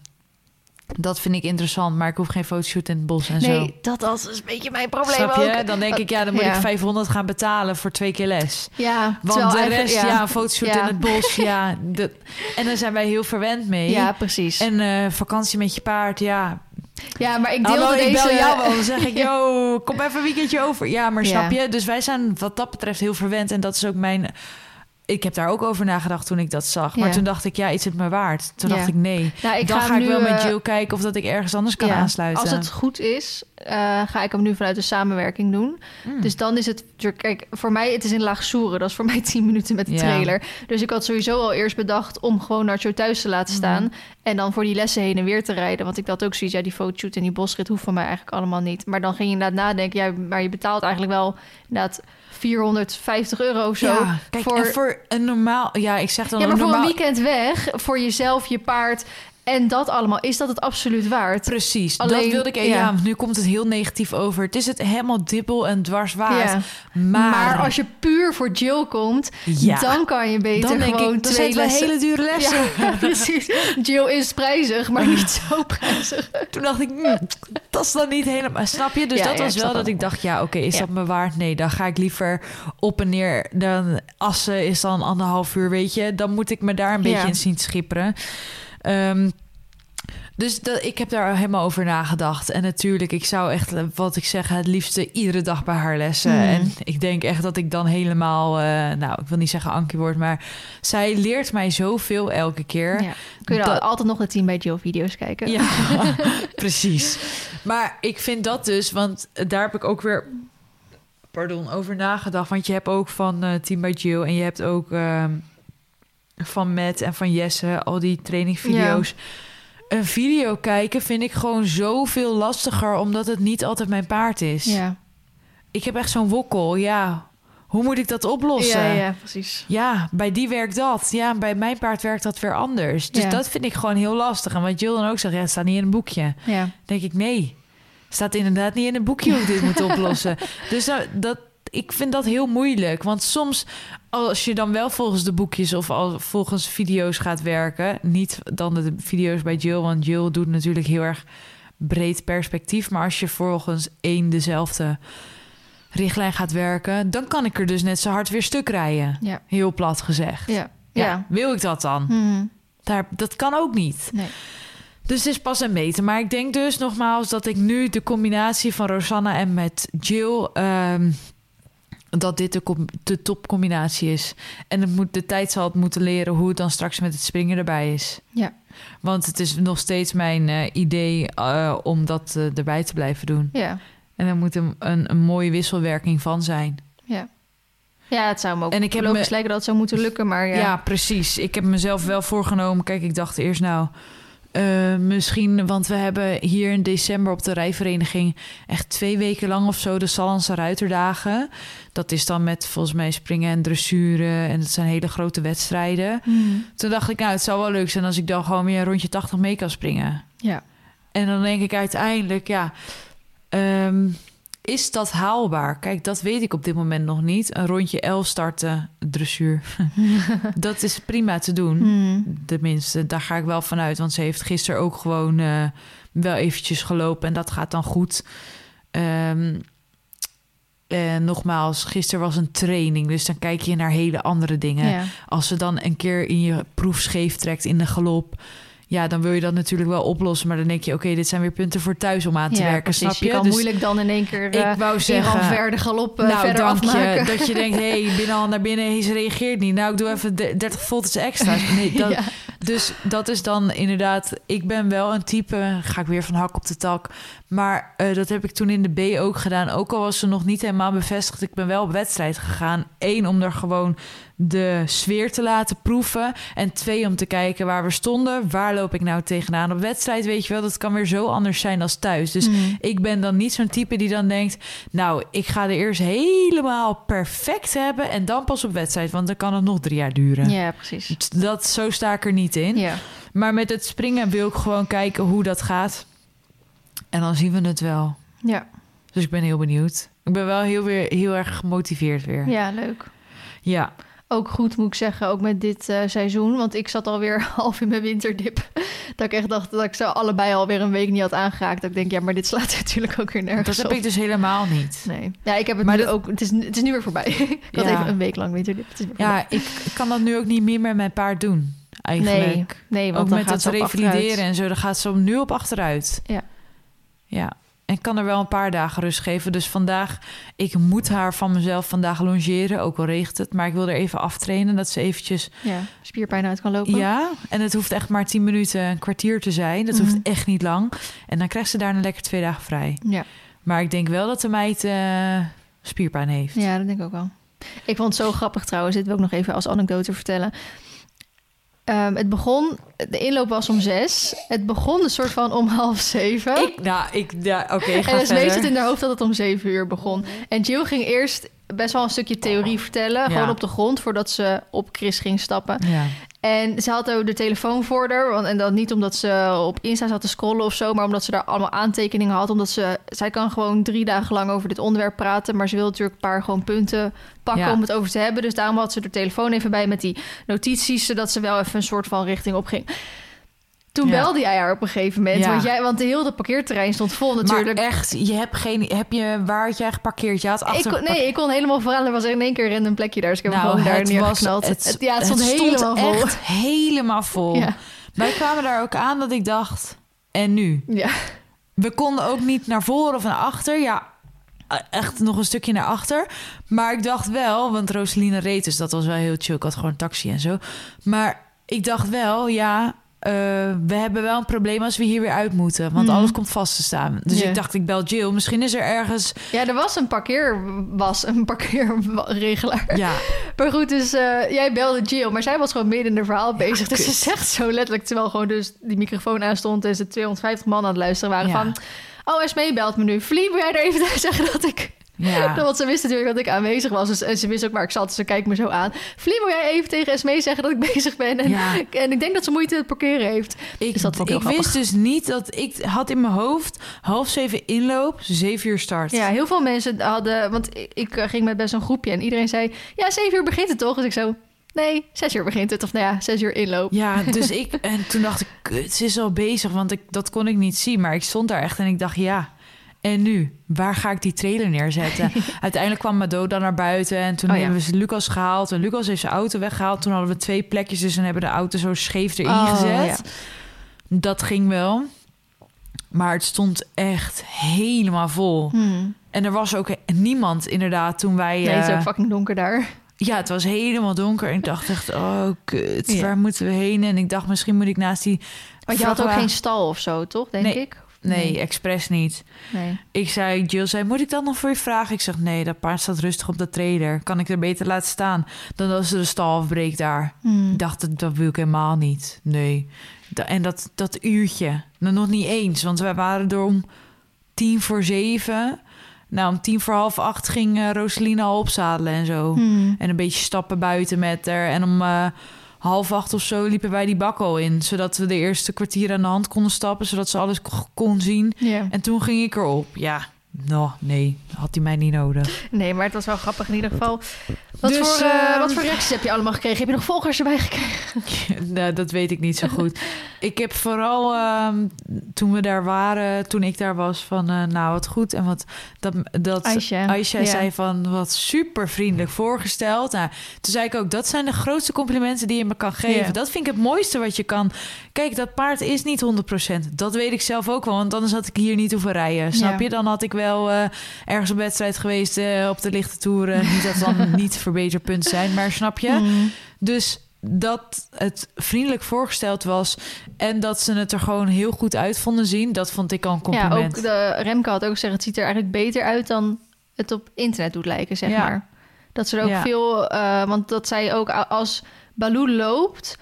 Dat vind ik interessant, maar ik hoef geen fotoshoot in het bos en zo. Nee, dat was een beetje mijn probleem Snap je? ook. Dan denk ik, ja, dan moet Ja. ik 500 gaan betalen voor twee keer les. Ja, Want de rest, ja, een fotoshoot Ja. in het bos, ja. De, en daar zijn wij heel verwend mee. Ja, precies. En eh, vakantie met je paard, ja. ja, maar ik deelde Hallo, ik deze... bel jou wel. Dan zeg ik, yo, kom even een weekendje over. Ja, maar snap je? Dus wij zijn wat dat betreft heel verwend. En dat is ook mijn... Ik heb daar ook over nagedacht toen ik dat zag. Maar Ja. toen dacht ik, ja, is het me waard? Toen Ja. dacht ik, nee. Nou, ik Dan ga, ik nu, wel met eh, Jill kijken of dat ik ergens anders kan ja, aansluiten. Als het goed is, eh, ga ik hem nu vanuit de samenwerking doen. Mm. Dus dan is het... Kijk, voor mij, het is in Laagsoeren. Dat is voor mij 10 minuten met de trailer. Dus ik had sowieso al eerst bedacht om gewoon Nacho thuis te laten Mhm. staan. En dan voor die lessen heen en weer te rijden. Want ik had ook zoiets, ja, die fotoshoot en die bosrit hoeft van mij eigenlijk allemaal niet. Maar dan ging je inderdaad nadenken, ja, maar je betaalt eigenlijk wel inderdaad 450 euro of zo. Ja, kijk, voor, voor een normaal... Ja, ik zeg dan ja, maar een voor normaal... een weekend weg, voor jezelf, je paard en dat allemaal, is dat het absoluut waard? Precies, dat Alleen- wilde ik... Ja. ja. nu komt het heel negatief over. Het is het helemaal dibbel en dwars waard. Ja. Maar, Maar, als je puur voor Jill komt, Ja. dan kan je beter dan denk gewoon ik, dan twee lessen. hele dure lessen. Precies. Jill is prijzig, maar niet zo prijzig. Toen dacht ik, hm, dat is dan niet helemaal... Snap je? Dus dat was wel dat ik dacht, ja, oké, is dat me waard? Nee, dan ga ik liever op en neer. Dan Assen is dan anderhalf uur, weet je. Dan moet ik me daar een beetje in zien schipperen. Ehm, dus dat, ik heb daar helemaal over nagedacht. En natuurlijk, ik zou echt, wat ik zeg, het liefste iedere dag bij haar lessen. Hmm. En ik denk echt dat ik dan helemaal, eh, nou, ik wil niet zeggen Ankie word, maar zij leert mij zoveel elke keer. Ja. Kun je Dat- altijd nog de Team bij Jill video's kijken? Ja, precies. Maar ik vind dat dus, want daar heb ik ook weer, pardon, over nagedacht. Want je hebt ook van eh Team by Jill en je hebt ook ehm, van Matt en van Jesse al die trainingvideo's. Een video kijken vind ik gewoon zoveel lastiger, omdat het niet altijd mijn paard is. Ja. Ik heb echt zo'n wokkel, ja. Hoe moet ik dat oplossen? Ja, ja, precies. Ja, bij die werkt dat. Ja, bij mijn paard werkt dat weer anders. Dus Ja. dat vind ik gewoon heel lastig. En wat Jill dan ook zegt, ja, het staat niet in een boekje. Ja. denk ik, nee. Staat inderdaad niet in een boekje hoe ik dit moet oplossen. Dus dat, dat, ik vind dat heel moeilijk. Want soms, als je dan wel volgens de boekjes of al volgens video's gaat werken... niet dan de video's bij Jill, want Jill doet natuurlijk heel erg breed perspectief. Maar als je volgens één dezelfde richtlijn gaat werken... dan kan ik er dus net zo hard weer stuk rijden. Ja. Heel plat gezegd. Ja. Ja, Ja. Wil ik dat dan? Mhm. Daar, dat kan ook niet. Nee. Dus het is pas een meten. Maar ik denk dus nogmaals dat ik nu de combinatie van Rosanna en met Jill. ehm, dat dit de, de topcombinatie is. En het moet, de tijd zal het moeten leren hoe het dan straks met het springen erbij is. Ja. Want het is nog steeds mijn eh, idee eh, om dat eh, erbij te blijven doen. Ja. En er moet een, een, een mooie wisselwerking van zijn. Ja. Ja, het zou me ook En ik heb logisch me- lijken dat het zou moeten lukken, maar ja. Ja. precies. Ik heb mezelf wel voorgenomen. Kijk, ik dacht eerst nou... eh, misschien, want we hebben hier in december op de rijvereniging... echt twee weken lang of zo de Sallandse Ruiterdagen. Dat is dan met volgens mij springen en dressuren... en dat zijn hele grote wedstrijden. Mhm. Toen dacht ik, nou, het zou wel leuk zijn... als ik dan gewoon weer een rondje 80 mee kan springen. Ja. En dan denk ik uiteindelijk, ja... ehm, is dat haalbaar? Kijk, dat weet ik op dit moment nog niet. Een rondje 11 starten, dressuur. dat is prima te doen. Mhm. Tenminste, daar ga ik wel vanuit. Want ze heeft gisteren ook gewoon eh, wel eventjes gelopen. En dat gaat dan goed. Ehm, en nogmaals, gisteren was een training. Dus dan kijk je naar hele andere dingen. Ja. Als ze dan een keer in je proef scheef trekt in de galop... Ja, dan wil je dat natuurlijk wel oplossen. Maar dan denk je, oké, dit zijn weer punten voor thuis om aan te Ja, werken. precies. Snap je? Je kan Dus moeilijk dan in één keer eh ik wou in zeggen... verder galop eh, nou, verder dank afmaken. je. Dat je denkt, hé, hey, binnen al naar binnen, ze reageert niet. Nou, ik doe even de- 30 volts extra. Nee, dat, Ja. Dus dat is dan inderdaad... Ik ben wel een type, ga ik weer van hak op de tak. Maar eh, dat heb ik toen in de B ook gedaan. Ook al was ze nog niet helemaal bevestigd. Ik ben wel op wedstrijd gegaan. Eén, om er gewoon de sfeer te laten proeven. En twee, om te kijken waar we stonden. Waar loop ik nou tegenaan op wedstrijd? Weet je wel, dat kan weer zo anders zijn als thuis. Dus Mhm. ik ben dan niet zo'n type die dan denkt... nou, ik ga er eerst helemaal perfect hebben... en dan pas op wedstrijd, want dan kan het nog drie jaar duren. Ja, precies. Dat, zo sta ik er niet in. Ja. Maar met het springen wil ik gewoon kijken hoe dat gaat. En dan zien we het wel. Ja. Dus ik ben heel benieuwd. Ik ben wel heel, weer, heel erg gemotiveerd weer. ja, leuk. Ja. ook goed, moet ik zeggen, ook met dit eh, seizoen. Want ik zat alweer half in mijn winterdip. dat ik echt dacht dat ik ze allebei alweer een week niet had aangeraakt. Dat ik denk, ja, maar dit slaat natuurlijk ook weer nergens Dat heb op. ik dus helemaal niet. Nee. Ja, ik heb het Maar nu dat- ook... Het is, het is nu weer voorbij. ik had even een week lang winterdip. Het. Ja, ik, kan dat nu ook niet meer met mijn paard doen, eigenlijk. Nee, nee, want ook met dat op revalideren en zo, dan gaat ze nu op achteruit. Ja. Ja. En ik kan er wel een paar dagen rust geven. Dus vandaag, ik moet haar van mezelf vandaag longeren, ook al regent het. Maar ik wil er even aftrainen, dat ze eventjes... Ja, spierpijn uit kan lopen. Ja, en het hoeft echt maar 10 minuten, een kwartier te zijn. Dat Mhm. hoeft echt niet lang. En dan krijgt ze daarna lekker twee dagen vrij. Ja. Maar ik denk wel dat de meid eh, spierpijn heeft. Ja, dat denk ik ook wel. Ik vond het zo grappig trouwens. Dit wil ik nog even als anekdote vertellen. Ehm, het begon, de inloop was om zes. Het begon een soort van om half zeven. Ik, nou, ik, ja, oké, ga en dus weet het in haar hoofd dat het om zeven uur begon. En Jill ging eerst best wel een stukje theorie vertellen. Gewoon op de grond, voordat ze op Chris ging stappen. Ja. En ze had ook de telefoon voor haar. Want, en dan niet omdat ze op Insta zat te scrollen of zo... maar omdat ze daar allemaal aantekeningen had. Omdat ze... Zij kan gewoon drie dagen lang over dit onderwerp praten... maar ze wil natuurlijk een paar gewoon punten pakken Ja. om het over te hebben. Dus daarom had ze de telefoon even bij met die notities... zodat ze wel even een soort van richting op ging. Toen Ja. belde jij haar op een gegeven moment. Ja. Want, jij, want de hele parkeerterrein stond vol natuurlijk. Maar echt, je hebt geen... Heb je, waar had jij geparkeerd? Je had ik achter... kon, nee, ik kon helemaal vooraan. Er was in één keer een random plekje daar. Dus ik heb hem gewoon daar Nou, het was, neergeknald. het, Het- ja, het stond helemaal vol. echt helemaal vol. Ja. Wij kwamen daar ook aan dat ik dacht... En nu? Ja. We konden ook niet naar voren of naar achter. Ja, echt nog een stukje naar achter. Maar ik dacht wel, want Roseline reed, dus dat was wel heel chill. Ik had gewoon een taxi en zo. Maar ik dacht wel, ja, eh, we hebben wel een probleem als we hier weer uit moeten. Want Mhm. alles komt vast te staan. Dus ik dacht, ik bel Jill. Misschien is er ergens... ja, er was een parkeer... Was een parkeerregelaar. Ja, Maar goed, dus eh, jij belde Jill, maar zij was gewoon midden in haar verhaal bezig. Dus ze zegt zo letterlijk, terwijl gewoon dus die microfoon aan stond... en ze 250 man aan het luisteren waren Ja. van... Oh, Esmee belt me nu. Vlie, wil jij er even zeggen dat ik... ja. Want ze wist natuurlijk dat ik aanwezig was. Dus, en ze wist ook waar ik zat, dus ze kijkt me zo aan. Vlie, wil jij even tegen Esmee zeggen dat ik bezig ben? En, Ja. en ik denk dat ze moeite met parkeren heeft. Ik, Dus dat ik wist dus niet dat ik had in mijn hoofd half zeven inloop, zeven uur start. Ja, heel veel mensen hadden... Want ik, ik eh, ging met best een groepje en iedereen zei... Ja, zeven uur begint het toch? Dus ik zo... Nee, zes uur begint het. Of nou ja, zes uur inloop. Ja, dus ik en toen dacht ik, kut, ze is al bezig, want ik, dat kon ik niet zien. Maar ik stond daar echt en ik dacht, ja. En nu, waar ga ik die trailer neerzetten? Uiteindelijk kwam Mado dan naar buiten en toen Oh, ja. hebben we Lucas gehaald. En Lucas heeft zijn auto weggehaald. Toen hadden we twee plekjes, dus en hebben de auto zo scheef erin Oh, gezet. ja. Dat ging wel. Maar het stond echt helemaal vol. Hmm. En er was ook niemand inderdaad toen wij... Nee, het is eh, ook fucking donker daar. ja, het was helemaal donker. En ik dacht echt, oh kut, Ja. waar moeten we heen? En ik dacht, misschien moet ik naast die... Want je had ook geen stal of zo, toch? Denk Nee. ik. Nee, expres niet. Nee. Ik zei, Jill zei, moet ik dat nog voor je vragen? Ik zeg, nee, dat paard staat rustig op de trailer. Kan ik er beter laten staan dan dat ze de stal afbreekt daar? Hmm. Ik dacht, dat, dat wil ik helemaal niet. Nee. Da- en dat, dat uurtje, nou, nog niet eens. Want wij waren er om tien voor zeven. Nou, om tien voor half acht ging uh, Roseline al opzadelen en zo. Hmm. En een beetje stappen buiten met haar. En om eh, half acht of zo liepen wij die bak al in. Zodat we de eerste kwartier aan de hand konden stappen. Zodat ze alles kon zien. Ja. En toen ging ik erop. Ja, nou, nee, had hij mij niet nodig. Nee, maar het was wel grappig in ieder geval. Wat, Dus, voor, eh, eh, wat voor reacties heb je allemaal gekregen? Heb je nog volgers erbij gekregen? nou, dat weet ik niet zo goed. ik heb vooral ehm, toen we daar waren, toen ik daar was, van eh, nou wat goed. En wat dat, dat Aisha. Aisha Ja. zei van wat super vriendelijk voorgesteld. Nou, toen zei ik ook, dat zijn de grootste complimenten die je me kan geven. Ja. Dat vind ik het mooiste wat je kan. Kijk, dat paard is niet 100%. Dat weet ik zelf ook wel, want anders had ik hier niet hoeven rijden. Snap Ja. je? Dan had ik wel eh, ergens op wedstrijd geweest eh, op de lichte toeren. niet dat dan niet verbeterpunten zijn, maar snap je? Hmm. Dus dat het vriendelijk voorgesteld was en dat ze het er gewoon heel goed uit vonden zien, dat vond ik al een Ja, compliment. ook de Remke had ook gezegd... het ziet er eigenlijk beter uit dan het op internet doet lijken, zeg Ja. maar. Dat ze er ook Ja. veel... eh, want dat zij ook als Baloo loopt...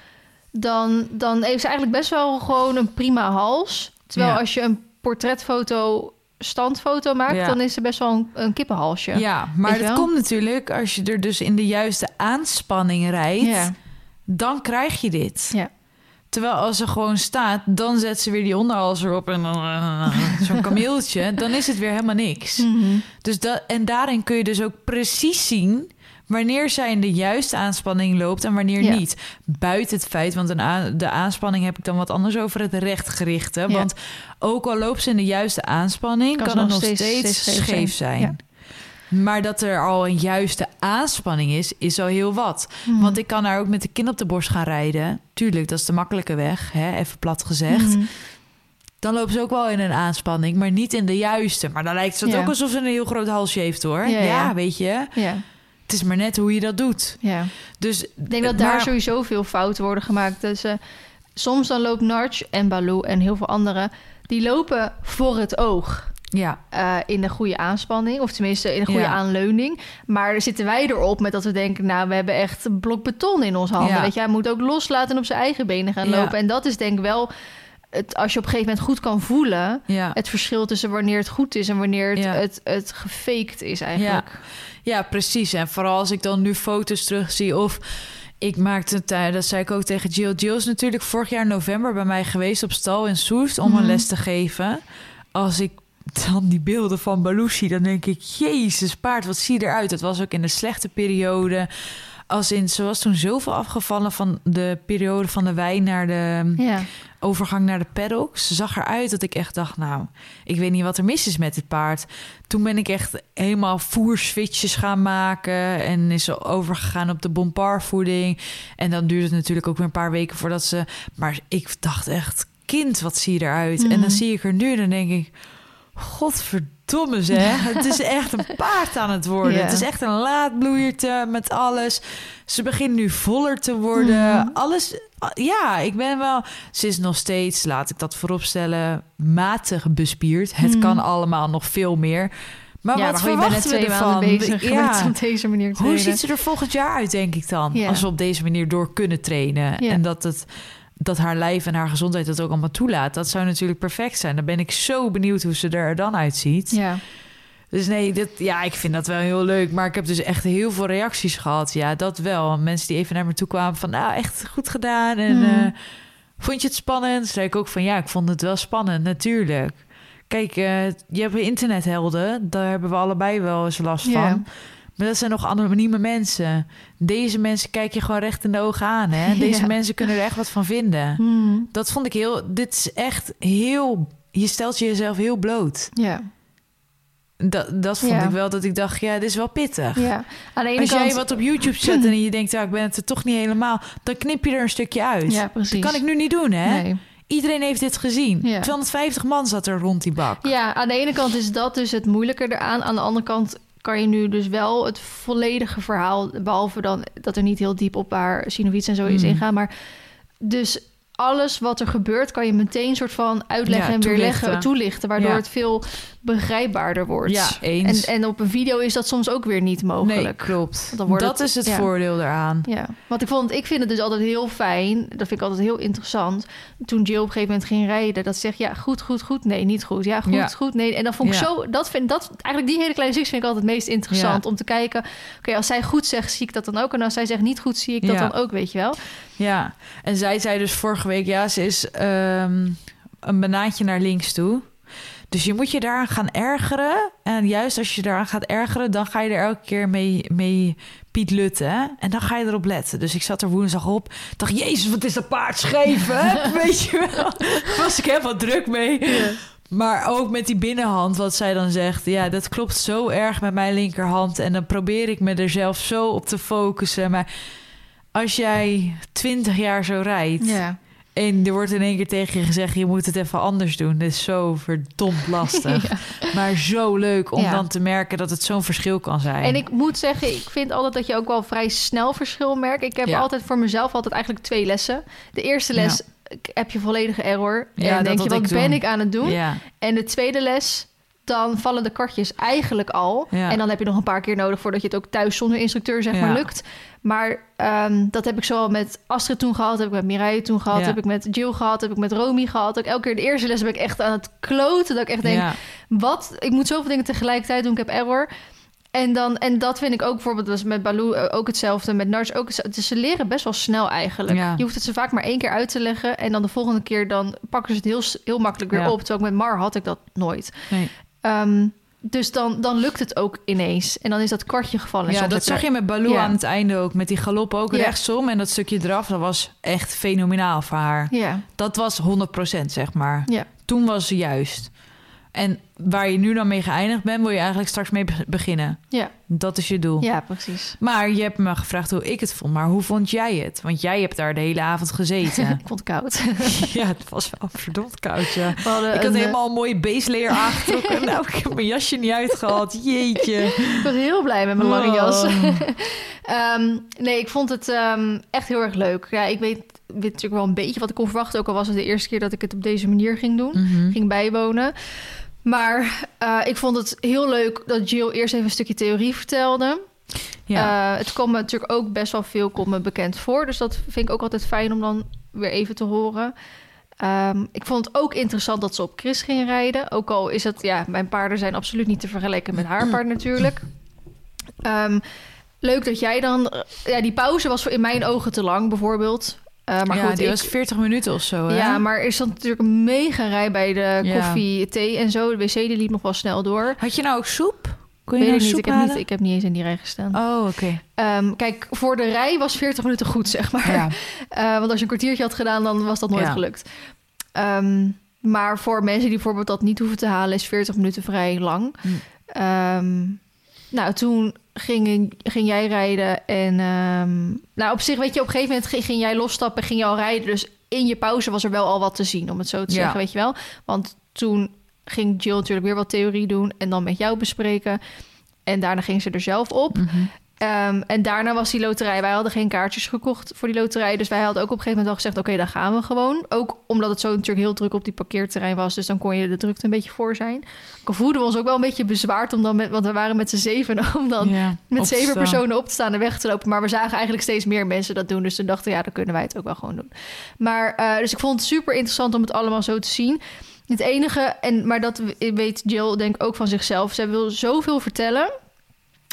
Dan, dan heeft ze eigenlijk best wel gewoon een prima hals. Terwijl Ja. als je een portretfoto standfoto maakt... Ja. dan is ze best wel een, een kippenhalsje. Ja, maar wel? komt natuurlijk als je er dus in de juiste aanspanning rijdt, Ja. dan krijg je dit. Ja. Terwijl als ze gewoon staat, dan zet ze weer die onderhals erop en dan eh, zo'n kameeltje. Dan is het weer helemaal niks. Mhm. Dus dat, en daarin kun je dus ook precies zien wanneer zij in de juiste aanspanning loopt en wanneer Ja. niet. Buiten het feit, want een de aanspanning heb ik dan wat anders over het rechtgerichte. Ja. Want ook al loopt ze in de juiste aanspanning, Kan het nog steeds- scheef scheef zijn. zijn. Maar dat er al een juiste aanspanning is, is al heel wat. Mhm. Want ik kan daar ook met de kin op de borst gaan rijden. Tuurlijk, dat is de makkelijke weg, hè? even plat gezegd. Mhm. Dan lopen ze ook wel in een aanspanning, maar niet in de juiste. Maar dan lijkt het Ja. ook alsof ze een heel groot halsje heeft, hoor. Ja, Ja, ja. weet je. Ja, Het is maar net hoe je dat doet. ja. Dus Ik denk dat daar sowieso veel fouten worden gemaakt. Dus eh, soms dan loopt Narch en Baloo en heel veel anderen... die lopen voor het oog. Ja, eh, in een goede aanspanning. Of tenminste in een goede Ja. aanleuning. Maar er zitten wij erop met dat we denken... nou, we hebben echt een blok beton in ons handen. Ja. Weet je, hij moet ook loslaten en op zijn eigen benen gaan Ja. lopen. En dat is denk ik wel... Het, als je op een gegeven moment goed kan voelen... ja. het verschil tussen wanneer het goed is... en wanneer het, Ja. het, het gefaked is eigenlijk. Ja, precies. En vooral als ik dan nu foto's terugzie of... Ik maakte het, eh, dat zei ik ook tegen Jill. Jill is natuurlijk vorig jaar november bij mij geweest op stal in Soest om Mhm. een les te geven. Als ik dan die beelden van Baloo zie, dan denk ik, jezus paard, wat zie je eruit? Het was ook in de slechte periode. Als in, ze was toen zoveel afgevallen van de periode van de wijn naar de Ja. Overgang naar de paddock. Ze zag eruit dat ik echt dacht, nou, ik weet niet wat er mis is met dit paard. Toen ben ik echt helemaal voerswitches gaan maken en is ze overgegaan op de bomparvoeding. En dan duurde het natuurlijk ook weer een paar weken voordat ze... Maar ik dacht echt, kind, wat zie je eruit? En Mhm. dan zie ik er nu en dan denk ik, godverdomme zeg. het is echt een paard aan het worden. Ja. Het is echt een laadbloeiertje met alles. Ze begint nu voller te worden. Mhm. Alles, ja, ik ben wel... Ze is nog steeds, laat ik dat vooropstellen, matig bespierd. Het Mhm. kan allemaal nog veel meer. Maar ja, wat maar verwachten we ervan? bezig Ja. op deze manier te Hoe ziet ze er volgend jaar uit, denk ik dan? Ja. Als we op deze manier door kunnen trainen. En dat, het, dat haar lijf en haar gezondheid dat ook allemaal toelaat. Dat zou natuurlijk perfect zijn. Dan ben ik zo benieuwd hoe ze er dan uitziet. Ja. Dus nee, dit, ja, ik vind dat wel heel leuk. Maar ik heb dus echt heel veel reacties gehad. Ja, dat wel. Mensen die even naar me toe kwamen van... nou, echt goed gedaan. En Mhm. eh, vond je het spannend? Zei ik ook van... ja, ik vond het wel spannend, natuurlijk. Kijk, eh, je hebt internethelden. Daar hebben we allebei wel eens last van. Maar dat zijn nog anonieme mensen. Deze mensen kijk je gewoon recht in de ogen aan. Hè? Deze Ja. mensen kunnen er echt wat van vinden. Mhm. Dat vond ik heel... Dit is echt heel... Je stelt jezelf heel bloot. Ja. Dat, dat vond Ja. ik wel dat ik dacht, ja, dit is wel pittig. ja. Aan de ene Als kant... jij wat op YouTube zet en je denkt, ja, ik ben het er toch niet helemaal, dan knip je er een stukje uit. Ja, precies. Dat kan ik nu niet doen, hè? Nee. Iedereen heeft dit gezien. Ja. 250 man zat er rond die bak. Ja, aan de ene kant is dat dus het moeilijke eraan. Aan de andere kant kan je nu dus wel het volledige verhaal... behalve dan dat er niet heel diep op waar Sinovic en zo is Mm. ingaan... maar dus alles wat er gebeurt... kan je meteen soort van uitleggen Ja, en weerleggen, toelichten. toelichten... waardoor Ja. het veel begrijpbaarder wordt. Ja, En, eens. en op een video is dat soms ook weer niet mogelijk. nee, klopt. Dan wordt Dat het- is het ja. voordeel daaraan. Ja, want ik vond, ik vind het dus altijd heel fijn. Dat vind ik altijd heel interessant. Toen Jill op een gegeven moment ging rijden, dat ze zegt ja, goed, goed, goed, nee, niet goed, ja, goed, Ja. goed, nee. En dan vond ik zo, dat vind dat eigenlijk die hele kleine stukjes vind ik altijd het meest interessant om te kijken. Oké, als zij goed zegt, zie ik dat dan ook, en als zij zegt niet goed, zie ik dat dan ook, weet je wel? Ja, en zij zei dus vorige week, ja, ze is ehm, een banaantje naar links toe. Dus je moet je daaraan gaan ergeren. En juist als je daaraan gaat ergeren, dan ga je er elke keer mee, mee Piet Lutten. En dan ga je erop letten. Dus ik zat er woensdag op. Dacht, jezus, wat is dat paard scheef, hè? Weet je wel? Was ik helemaal druk mee. Maar ook met die binnenhand, wat zij dan zegt. Ja, dat klopt zo erg met mijn linkerhand. En dan probeer ik me er zelf zo op te focussen. Maar als jij twintig jaar zo rijdt... Ja. En er wordt in één keer tegen je gezegd... je moet het even anders doen. Dat is zo verdomd lastig. Ja. Maar zo leuk om Ja. dan te merken dat het zo'n verschil kan zijn. En ik moet zeggen, ik vind altijd dat je ook wel vrij snel verschil merkt. Ik heb Ja. altijd voor mezelf altijd eigenlijk twee lessen. De eerste les heb je volledige error. Ja, en denk je, wat ben ik aan het doen? En de tweede les, dan vallen de kartjes eigenlijk al. Ja. En dan heb je nog een paar keer nodig voordat je het ook thuis zonder instructeur zeg maar Ja. lukt. Maar ehm, dat heb ik zowel met Astrid toen gehad, heb ik met Mireille toen gehad, Ja. heb ik met Jill gehad, heb ik met Romy gehad. Ook elke keer de eerste les ben ik echt aan het kloten. Dat ik echt denk, wat? Ik moet zoveel dingen tegelijkertijd doen, ik heb error. En, dan, en dat vind ik ook bijvoorbeeld was met Baloo eh, ook hetzelfde. Met Nars ook hetzelfde. Dus ze leren best wel snel eigenlijk. Ja. Je hoeft het ze vaak maar één keer uit te leggen. En dan de volgende keer dan pakken ze het heel, heel makkelijk weer Ja. op. Terwijl ik met Mar had ik dat nooit. Nee. Ehm, dus dan, dan lukt het ook ineens. En dan is dat kwartje gevallen. En Ja, dat zag je met Baloo Ja. aan het einde ook. Met die galop ook Ja. rechtsom. En dat stukje eraf, dat was echt fenomenaal voor haar. Ja, Dat was 100% zeg maar. ja. Toen was ze juist. En waar je nu dan mee geëindigd bent, wil je eigenlijk straks mee be- beginnen. Ja. Dat is je doel. ja, precies. Maar je hebt me gevraagd hoe ik het vond. Maar hoe vond jij het? Want jij hebt daar de hele avond gezeten. Ik vond het koud. ja, het was wel verdomd koud, ja. We hadden Ik had een, eh, helemaal een mooie base layer aangetrokken. nou, ik heb mijn jasje niet uitgehad. Jeetje. Ik was heel blij met mijn lange jas. Oh. Ehm, nee, ik vond het ehm, echt heel erg leuk. Ja, ik weet, weet natuurlijk wel een beetje wat ik kon verwachten. Ook al was het de eerste keer dat ik het op deze manier ging doen. Mhm. Ging bijwonen. Maar eh, ik vond het heel leuk dat Jill eerst even een stukje theorie vertelde. Ja. Eh, het kwam me natuurlijk ook best wel veel komt me bekend voor. Dus dat vind ik ook altijd fijn om dan weer even te horen. Ehm, ik vond het ook interessant dat ze op Chris ging rijden. Ook al is het, ja, mijn paarden zijn absoluut niet te vergelijken met haar paard natuurlijk. Ehm, leuk dat jij dan... eh, Ja, die pauze was in mijn ogen te lang bijvoorbeeld. Eh, maar ja, goed, die ik, was 40 minuten of zo. Hè? ja, maar er stond natuurlijk een mega rij bij de Ja. koffie, thee en zo. De wc die liep nog wel snel door. Had je nou ook soep? Kon je Weet nou ik niet. Ik heb niet. Ik heb niet eens in die rij gestaan. Oh, oké. Ehm, kijk, voor de rij was 40 minuten goed, zeg maar. Ja. Eh, want als je een kwartiertje had gedaan, dan was dat nooit Ja. gelukt. Ehm, maar voor mensen die bijvoorbeeld dat niet hoeven te halen, is 40 minuten vrij lang. Hm. Ehm, nou, toen ging, ging jij rijden en... ehm, nou, op zich, weet je, op een gegeven moment ging, ging jij losstappen, ging je al rijden. Dus in je pauze was er wel al wat te zien, om het zo te Ja. zeggen, weet je wel. Want toen ging Jill natuurlijk weer wat theorie doen en dan met jou bespreken. En daarna ging ze er zelf op. Mhm. Ehm, en daarna was die loterij. Wij hadden geen kaartjes gekocht voor die loterij. Dus wij hadden ook op een gegeven moment wel gezegd... oké, dan gaan we gewoon. Ook omdat het zo natuurlijk heel druk op die parkeerterrein was. Dus dan kon je de drukte een beetje voor zijn. Ik voelden we ons ook wel een beetje bezwaard... Om dan met, want we waren met z'n zeven... om dan met zeven personen op te staan en weg te lopen. Maar we zagen eigenlijk steeds meer mensen dat doen. Dus toen dachten ja, dan kunnen wij het ook wel gewoon doen. Maar eh, dus ik vond het super interessant om het allemaal zo te zien. Het enige, en, maar dat weet Jill denk ik ook van zichzelf. Zij wil zoveel vertellen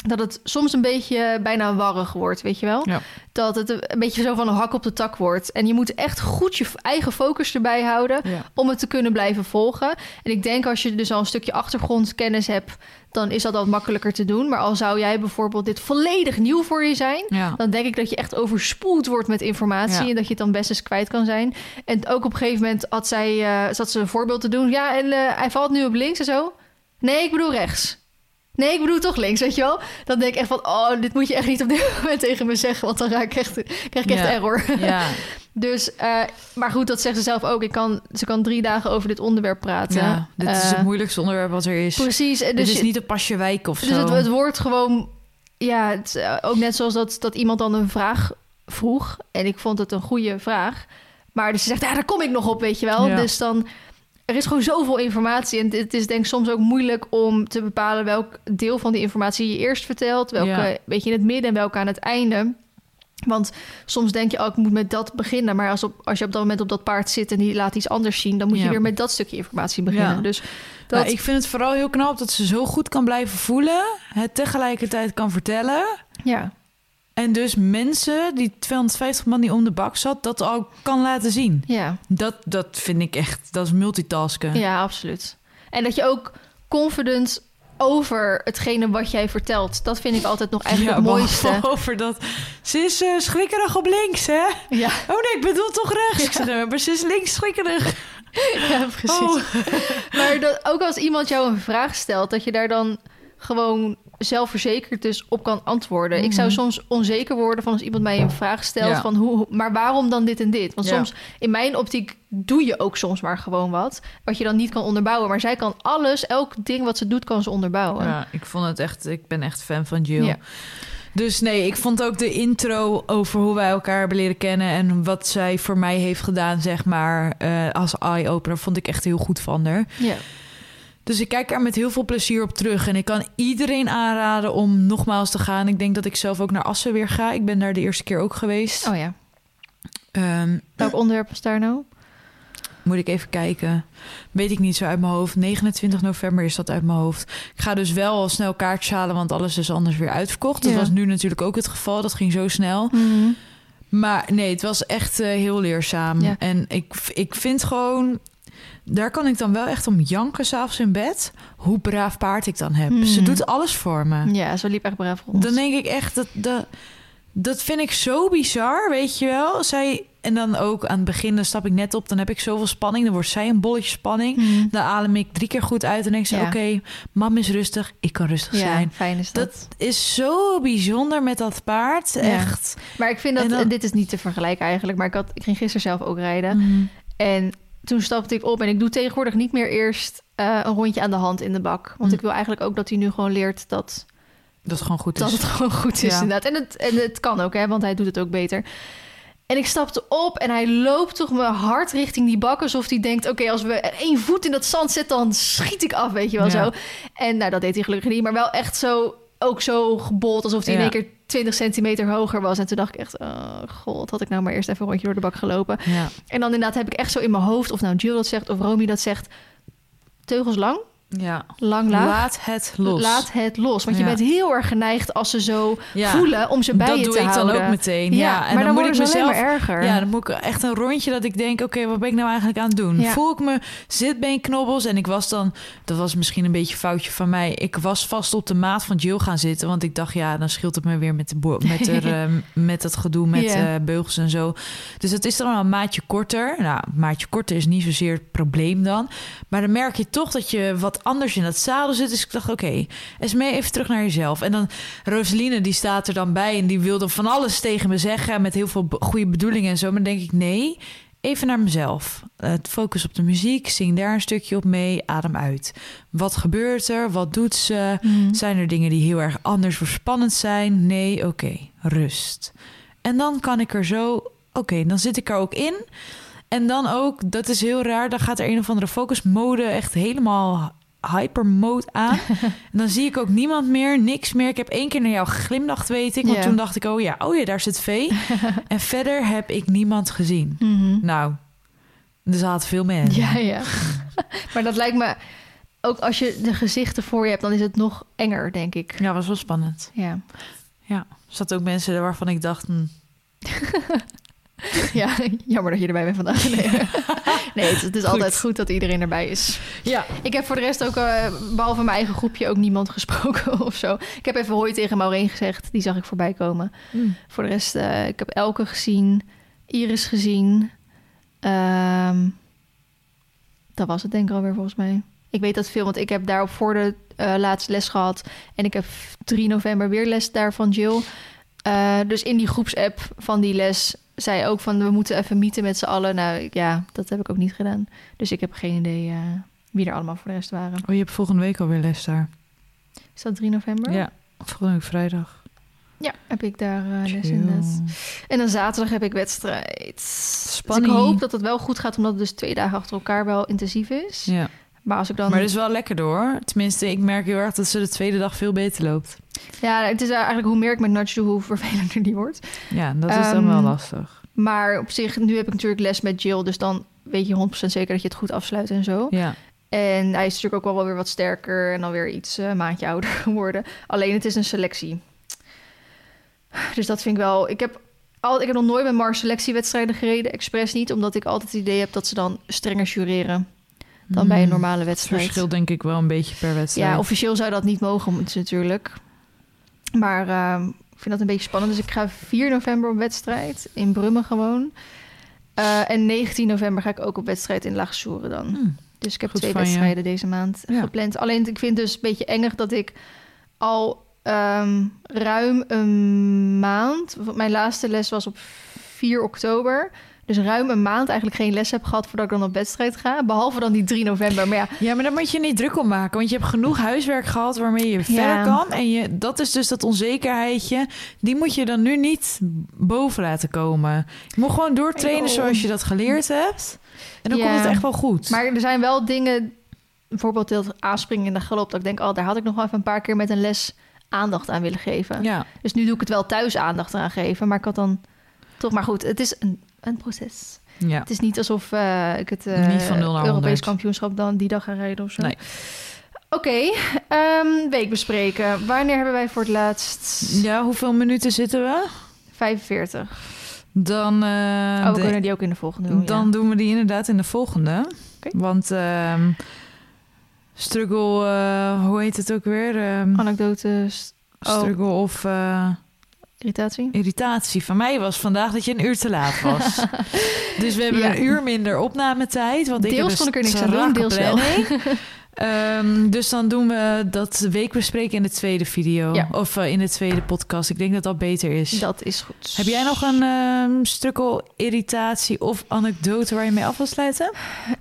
dat het soms een beetje bijna warrig wordt, weet je wel? Ja. Dat het een beetje zo van een hak op de tak wordt. En je moet echt goed je eigen focus erbij houden Ja. om het te kunnen blijven volgen. En ik denk als je dus al een stukje achtergrondkennis hebt, dan is dat wat makkelijker te doen. Maar al zou jij bijvoorbeeld dit volledig nieuw voor je zijn, Ja. dan denk ik dat je echt overspoeld wordt met informatie Ja. en dat je het dan best eens kwijt kan zijn. En ook op een gegeven moment had zij, eh, zat ze een voorbeeld te doen. Ja, en eh, hij valt nu op links en zo. Nee, ik bedoel rechts. Nee, ik bedoel toch links, weet je wel? Dan denk ik echt van, oh, dit moet je echt niet op dit moment tegen me zeggen, want dan raak ik echt, krijg ik echt Ja. error. Ja. Dus, eh, maar goed, dat zegt ze zelf ook. Ik kan, ze kan drie dagen over dit onderwerp praten. ja, dit is Eh, het moeilijkste onderwerp wat er is. Precies. en Dus Dus, het is niet een pasje wijk of dus zo. het, het wordt gewoon... Ja, het, eh, ook net zoals dat, dat iemand dan een vraag vroeg. En ik vond het een goede vraag. Maar dus ze zegt, ja, daar kom ik nog op, weet je wel. Ja. Dus dan... Er is gewoon zoveel informatie. En het is denk ik soms ook moeilijk om te bepalen... welk deel van die informatie je eerst vertelt. Welke Ja. weet je in het midden en welke aan het einde. Want soms denk je, oh, ik moet met dat beginnen. Maar als, op, als je op dat moment op dat paard zit en die laat iets anders zien... dan moet je Ja. weer met dat stukje informatie beginnen. Ja. Dus dat, Nou, ik vind het vooral heel knap dat ze zo goed kan blijven voelen. Het tegelijkertijd kan vertellen. ja. En dus mensen, die 250 man die om de bak zat, dat ook kan laten zien. Ja. Dat, dat vind ik echt, dat is multitasken. Ja, absoluut. En dat je ook confident over hetgene wat jij vertelt. Dat vind ik altijd nog eigenlijk het mooiste. Over dat. Ze is eh, schrikkerig op links, hè? Ja, Oh nee, ik bedoel toch rechts. Eh, maar ze is links schrikkerig. ja, precies. Oh. Maar dat, ook als iemand jou een vraag stelt, dat je daar dan gewoon zelfverzekerd dus op kan antwoorden. Ik zou Mhm. soms onzeker worden van als iemand mij een vraag stelt Ja. van hoe, maar waarom dan dit en dit? Want Ja. soms in mijn optiek doe je ook soms maar gewoon wat, wat je dan niet kan onderbouwen. Maar zij kan alles, elk ding wat ze doet, kan ze onderbouwen. Ja, ik vond het echt, ik ben echt fan van Jill. Ja. Dus nee, ik vond ook de intro over hoe wij elkaar hebben leren kennen en wat zij voor mij heeft gedaan, zeg maar, eh, als eye-opener, vond ik echt heel goed van haar. ja. Dus ik kijk er met heel veel plezier op terug. En ik kan iedereen aanraden om nogmaals te gaan. Ik denk dat ik zelf ook naar Assen weer ga. Ik ben daar de eerste keer ook geweest. Oh ja. Ehm, Welk onderwerp was daar nou? moet ik even kijken. Weet ik niet zo uit mijn hoofd. 29 november is dat uit mijn hoofd. Ik ga dus wel al snel kaartjes halen, want alles is anders weer uitverkocht. Dat was nu natuurlijk ook het geval. Dat ging zo snel. Mhm. Maar nee, het was echt eh, heel leerzaam. Ja. En ik, ik vind gewoon... Daar kan ik dan wel echt om janken s'avonds in bed. Hoe braaf paard ik dan heb. Ze doet alles voor me. Ja, zo liep echt braaf rond. Dan denk ik echt, dat, dat, dat vind ik zo bizar, weet je wel. Zij, en dan ook aan het begin, dan stap ik net op... dan heb ik zoveel spanning, dan wordt zij een bolletje spanning. Mhm. Dan adem ik drie keer goed uit en denk ze... Ja. oké, mam is rustig, ik kan rustig ja, zijn. fijn is dat. Dat is zo bijzonder met dat paard, echt. Maar ik vind dat, En dan- dit is niet te vergelijken eigenlijk, maar ik, had, ik ging gisteren zelf ook rijden. Mhm. En toen stapte ik op en ik doe tegenwoordig niet meer eerst eh, een rondje aan de hand in de bak. Want Hm. ik wil eigenlijk ook dat hij nu gewoon leert dat, Dat het gewoon goed dat is. het gewoon goed is Ja. inderdaad. En het, en het kan ook, hè, want hij doet het ook beter. En ik stapte op en hij loopt toch mijn hard richting die bak... alsof hij denkt, oké, als we één voet in dat zand zetten... dan schiet ik af, weet je wel Ja. zo. En nou, dat deed hij gelukkig niet, maar wel echt zo... ook zo gebold, alsof hij in Ja. één keer 20 centimeter hoger was. En toen dacht ik echt, oh god, had ik nou maar eerst even een rondje door de bak gelopen. Ja. En dan inderdaad heb ik echt zo in mijn hoofd... of nou Jill dat zegt of Romy dat zegt... teugels lang, ja. lang laag. Laat het los. Laat het los. Want je bent heel erg geneigd als ze zo Ja. voelen om ze bij dat je doe te ik houden. dan ook meteen. Ja, maar en dan, dan, moet ik mezelf maar erger. Ja, dan moet ik echt een rondje dat ik denk... oké, wat ben ik nou eigenlijk aan het doen? Voel ik me zitbeenknobbels? En ik was dan... dat was misschien een beetje een foutje van mij... ik was vast op de maat van Jill gaan zitten... want ik dacht, ja, dan scheelt het me weer met, de met, er, eh, met het gedoe met eh, beugels en zo. Dus het is dan wel een maatje korter. Nou, een maatje korter is niet zozeer het probleem dan. Maar dan merk je toch dat je wat anders in dat zadel zit. Dus ik dacht, oké, eens mee even terug naar jezelf. En dan Roseline, die staat er dan bij... en die wilde van alles tegen me zeggen... met heel veel goede bedoelingen en zo. Maar dan denk ik, nee, even naar mezelf. Eh, focus op de muziek, zing daar een stukje op mee, adem uit. Wat gebeurt er? Wat doet ze? Mhm. Zijn er dingen die heel erg anders of spannend zijn? Nee, oké, rust. En dan kan ik er zo, oké, dan zit ik er ook in. En dan ook, dat is heel raar, dan gaat er een of andere focus mode echt helemaal hyper mode aan. en dan zie ik ook niemand meer, niks meer. Ik heb één keer naar jou geglimlacht, weet ik. Want Ja. toen dacht ik, oh ja, oh ja, daar zit Vee. en verder heb ik niemand gezien. Mhm. Nou, er zaten veel mensen. Ja, ja. maar dat lijkt me... Ook als je de gezichten voor je hebt, dan is het nog enger, denk ik. Ja, was wel spannend. Ja, Ja, er zaten ook mensen waarvan ik dacht... hm, ja jammer dat je erbij bent vandaag. Nee, nee het, het is altijd goed dat iedereen erbij is. ja, Ik heb voor de rest ook, eh, behalve mijn eigen groepje, ook niemand gesproken of zo. Ik heb even hoi tegen Maureen gezegd. Die zag ik voorbij komen. Hm. Voor de rest, eh, ik heb Elke gezien. Iris gezien. Ehm, dat was het denk ik alweer volgens mij. Ik weet dat veel, want ik heb daarop voor de eh, laatste les gehad. En ik heb 3 november weer les daar van Jill. Dus in die groepsapp van die les zei ook van... we moeten even meeten met z'n allen. Nou ja, dat heb ik ook niet gedaan. Dus ik heb geen idee eh, wie er allemaal voor de rest waren. Oh, je hebt volgende week alweer les daar. Is dat 3 november? Ja, volgende week vrijdag. Ja, heb ik daar eh, les inderdaad. En dan zaterdag heb ik wedstrijd. Dus Spanning. ik hoop dat het wel goed gaat, omdat het dus twee dagen achter elkaar wel intensief is. Ja. Maar als ik dan... Maar het is wel lekker door. Tenminste, ik merk heel erg dat ze de tweede dag veel beter loopt. Ja, het is eigenlijk hoe meer ik met nudge doe, hoe vervelender die wordt. Ja, dat is dan Ehm, wel lastig. Maar op zich, nu heb ik natuurlijk les met Jill, dus dan weet je 100% zeker dat je het goed afsluit en zo. Ja. En hij is natuurlijk ook wel weer wat sterker en dan weer iets een maandje ouder geworden. Alleen het is een selectie. Dus dat vind ik wel. Ik heb, al, ik heb nog nooit met Mars selectiewedstrijden gereden, expres niet, omdat ik altijd het idee heb dat ze dan strenger jureren dan bij een Hmm. normale Het wedstrijd. verschilt denk ik wel een beetje per wedstrijd. Ja, officieel zou dat niet mogen moeten natuurlijk. Maar ehm, ik vind dat een beetje spannend. Dus ik ga 4 november op wedstrijd in Brummen gewoon. Eh, en 19 november ga ik ook op wedstrijd in Laagsoeren dan. Hm. Dus ik heb Goed twee je. wedstrijden deze maand Ja. gepland. Alleen ik vind het dus een beetje engig dat ik al ehm, ruim een maand... want Mijn laatste les was op 4 oktober. Dus ruim een maand eigenlijk geen les heb gehad voordat ik dan op wedstrijd ga. Behalve dan die 3 november. Maar ja, Ja, maar daar moet je niet druk om maken. Want je hebt genoeg huiswerk gehad waarmee je verder kan. En je, dat is dus dat onzekerheidje. Die moet je dan nu niet boven laten komen. Je moet gewoon doortrainen Oh. zoals je dat geleerd hebt. En dan Ja. komt het echt wel goed. Maar er zijn wel dingen, bijvoorbeeld dat aanspringen in de galop, dat ik denk, oh, daar had ik nog wel even een paar keer met een les aandacht aan willen geven. ja. Dus nu doe ik het wel thuis aandacht aan geven, maar ik had dan Toch, maar goed, het is een, een proces. Ja. Het is niet alsof eh, ik het Niet van nul naar Europees 100. kampioenschap dan die dag ga rijden of zo. Nee. Oké, ehm, week bespreken. Wanneer hebben wij voor het laatst? ja, hoeveel minuten zitten we? 45. Dan, eh, oh, we de- kunnen die ook in de volgende doen. dan ja. doen we die inderdaad in de volgende. Want ehm, struggle, hoe heet het ook weer? Ehm, Anekdotes, oh. struggle of eh, irritatie. irritatie. Van mij was vandaag dat je een uur te laat was. dus we hebben Ja. een uur minder opnametijd. Want ik heb Deels kon ik er niks aan doen, deels wel. Ehm, dus dan doen we dat weekbespreken in de tweede video. Ja. Of eh, in de tweede podcast. Ik denk dat dat beter is. Dat is goed. Heb jij nog een ehm struggle, irritatie of anekdote waar je mee af wil sluiten?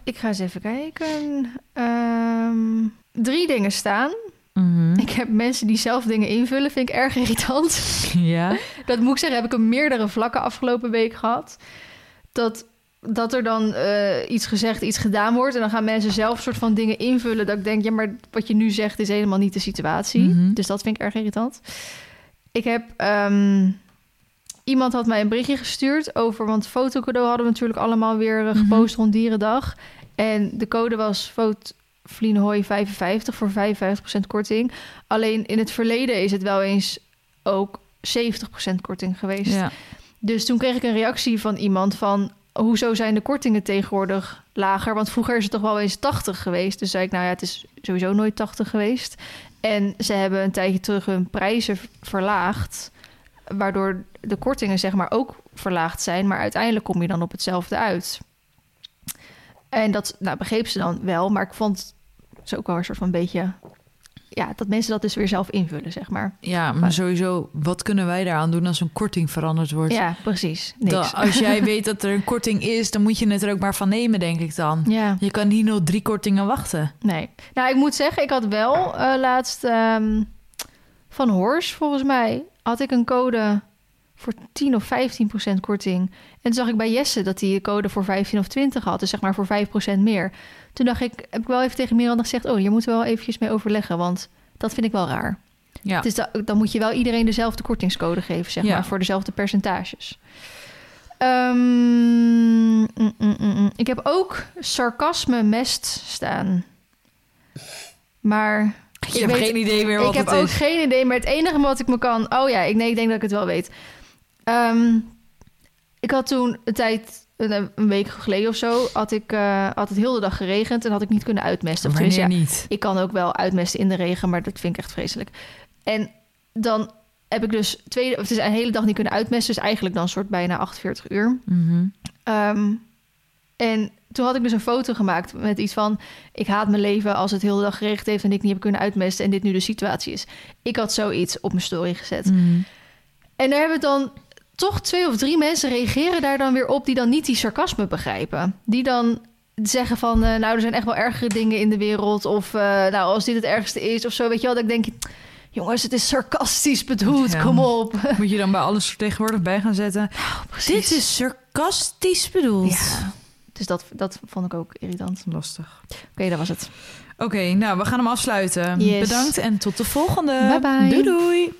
Ik ga eens even kijken. Ehm, drie dingen staan. Mhm. Ik heb mensen die zelf dingen invullen, vind ik erg irritant. Ja. Dat moet ik zeggen, heb ik op meerdere vlakken afgelopen week gehad. Dat, dat er dan eh, iets gezegd, iets gedaan wordt. En dan gaan mensen zelf soort van dingen invullen. Dat ik denk, ja, maar wat je nu zegt is helemaal niet de situatie. Mhm. Dus dat vind ik erg irritant. Ik heb... ehm, iemand had mij een berichtje gestuurd over... Want fotocadeau hadden we natuurlijk allemaal weer eh, Mhm. gepost rond Dierendag. En de code was foto Vlienhooi 55 voor 55% korting. Alleen in het verleden is het wel eens ook 70% korting geweest. ja. Dus toen kreeg ik een reactie van iemand van... hoezo zijn de kortingen tegenwoordig lager? Want vroeger is het toch wel eens 80 geweest. Dus zei ik, nou ja, het is sowieso nooit 80 geweest. En ze hebben een tijdje terug hun prijzen verlaagd... waardoor de kortingen zeg maar ook verlaagd zijn... maar uiteindelijk kom je dan op hetzelfde uit. En dat nou, begreep ze dan wel, maar ik vond het ook wel een soort van beetje... ja, dat mensen dat dus weer zelf invullen, zeg maar. ja, maar sowieso, wat kunnen wij daaraan doen als een korting veranderd wordt? Ja, precies. Niks. Dan- als jij weet dat er een korting is, dan moet je het er ook maar van nemen, denk ik dan. Ja. Je kan niet nog drie kortingen wachten. Nee. Nou, ik moet zeggen, ik had wel eh, laatst ehm, van Horse, volgens mij, had ik een code voor 10 of 15 procent korting. En toen zag ik bij Jesse dat hij code voor 15 of 20 had, dus zeg maar voor 5 procent meer. Toen dacht ik, heb ik wel even tegen Miranda gezegd, oh, je moet er wel eventjes mee overleggen, want dat vind ik wel raar. Ja. Dus da- dan moet je wel iedereen dezelfde kortingscode geven, zeg Ja. maar, voor dezelfde percentages. Ehm, mm, mm, mm. Ik heb ook sarcasme mest staan. Maar je hebt geen idee meer wat ik heb het ook is. geen idee, maar het enige wat ik me kan... Oh ja, ik, nee, ik denk dat ik het wel weet. Ehm, ik had toen een tijd, een, een week geleden of zo... Had, ik, eh, had het heel de dag geregend en had ik niet kunnen uitmesten. Of tenminste, ja, niet? ik kan ook wel uitmesten in de regen, maar dat vind ik echt vreselijk. En dan heb ik dus twee, of het is een hele dag niet kunnen uitmesten. Dus eigenlijk dan soort bijna 48 uur. Mhm. Ehm, en toen had ik dus een foto gemaakt met iets van... ik haat mijn leven als het heel de dag geregend heeft... en ik niet heb kunnen uitmesten en dit nu de situatie is. Ik had zoiets op mijn story gezet. Mhm. En daar hebben dan toch twee of drie mensen reageren daar dan weer op... die dan niet die sarcasme begrijpen. Die dan zeggen van... eh, nou, er zijn echt wel ergere dingen in de wereld... of eh, nou, als dit het ergste is of zo, weet je wel... dat ik denk, jongens, het is sarcastisch bedoeld, Ja. kom op. Moet je dan bij alles tegenwoordig bij gaan zetten? Dit is sarcastisch bedoeld. Ja, dus dat, dat vond ik ook irritant. Lastig. Oké, dat was het. Oké, nou, we gaan hem afsluiten. Yes. Bedankt en tot de volgende. Bye bye. Doei doei.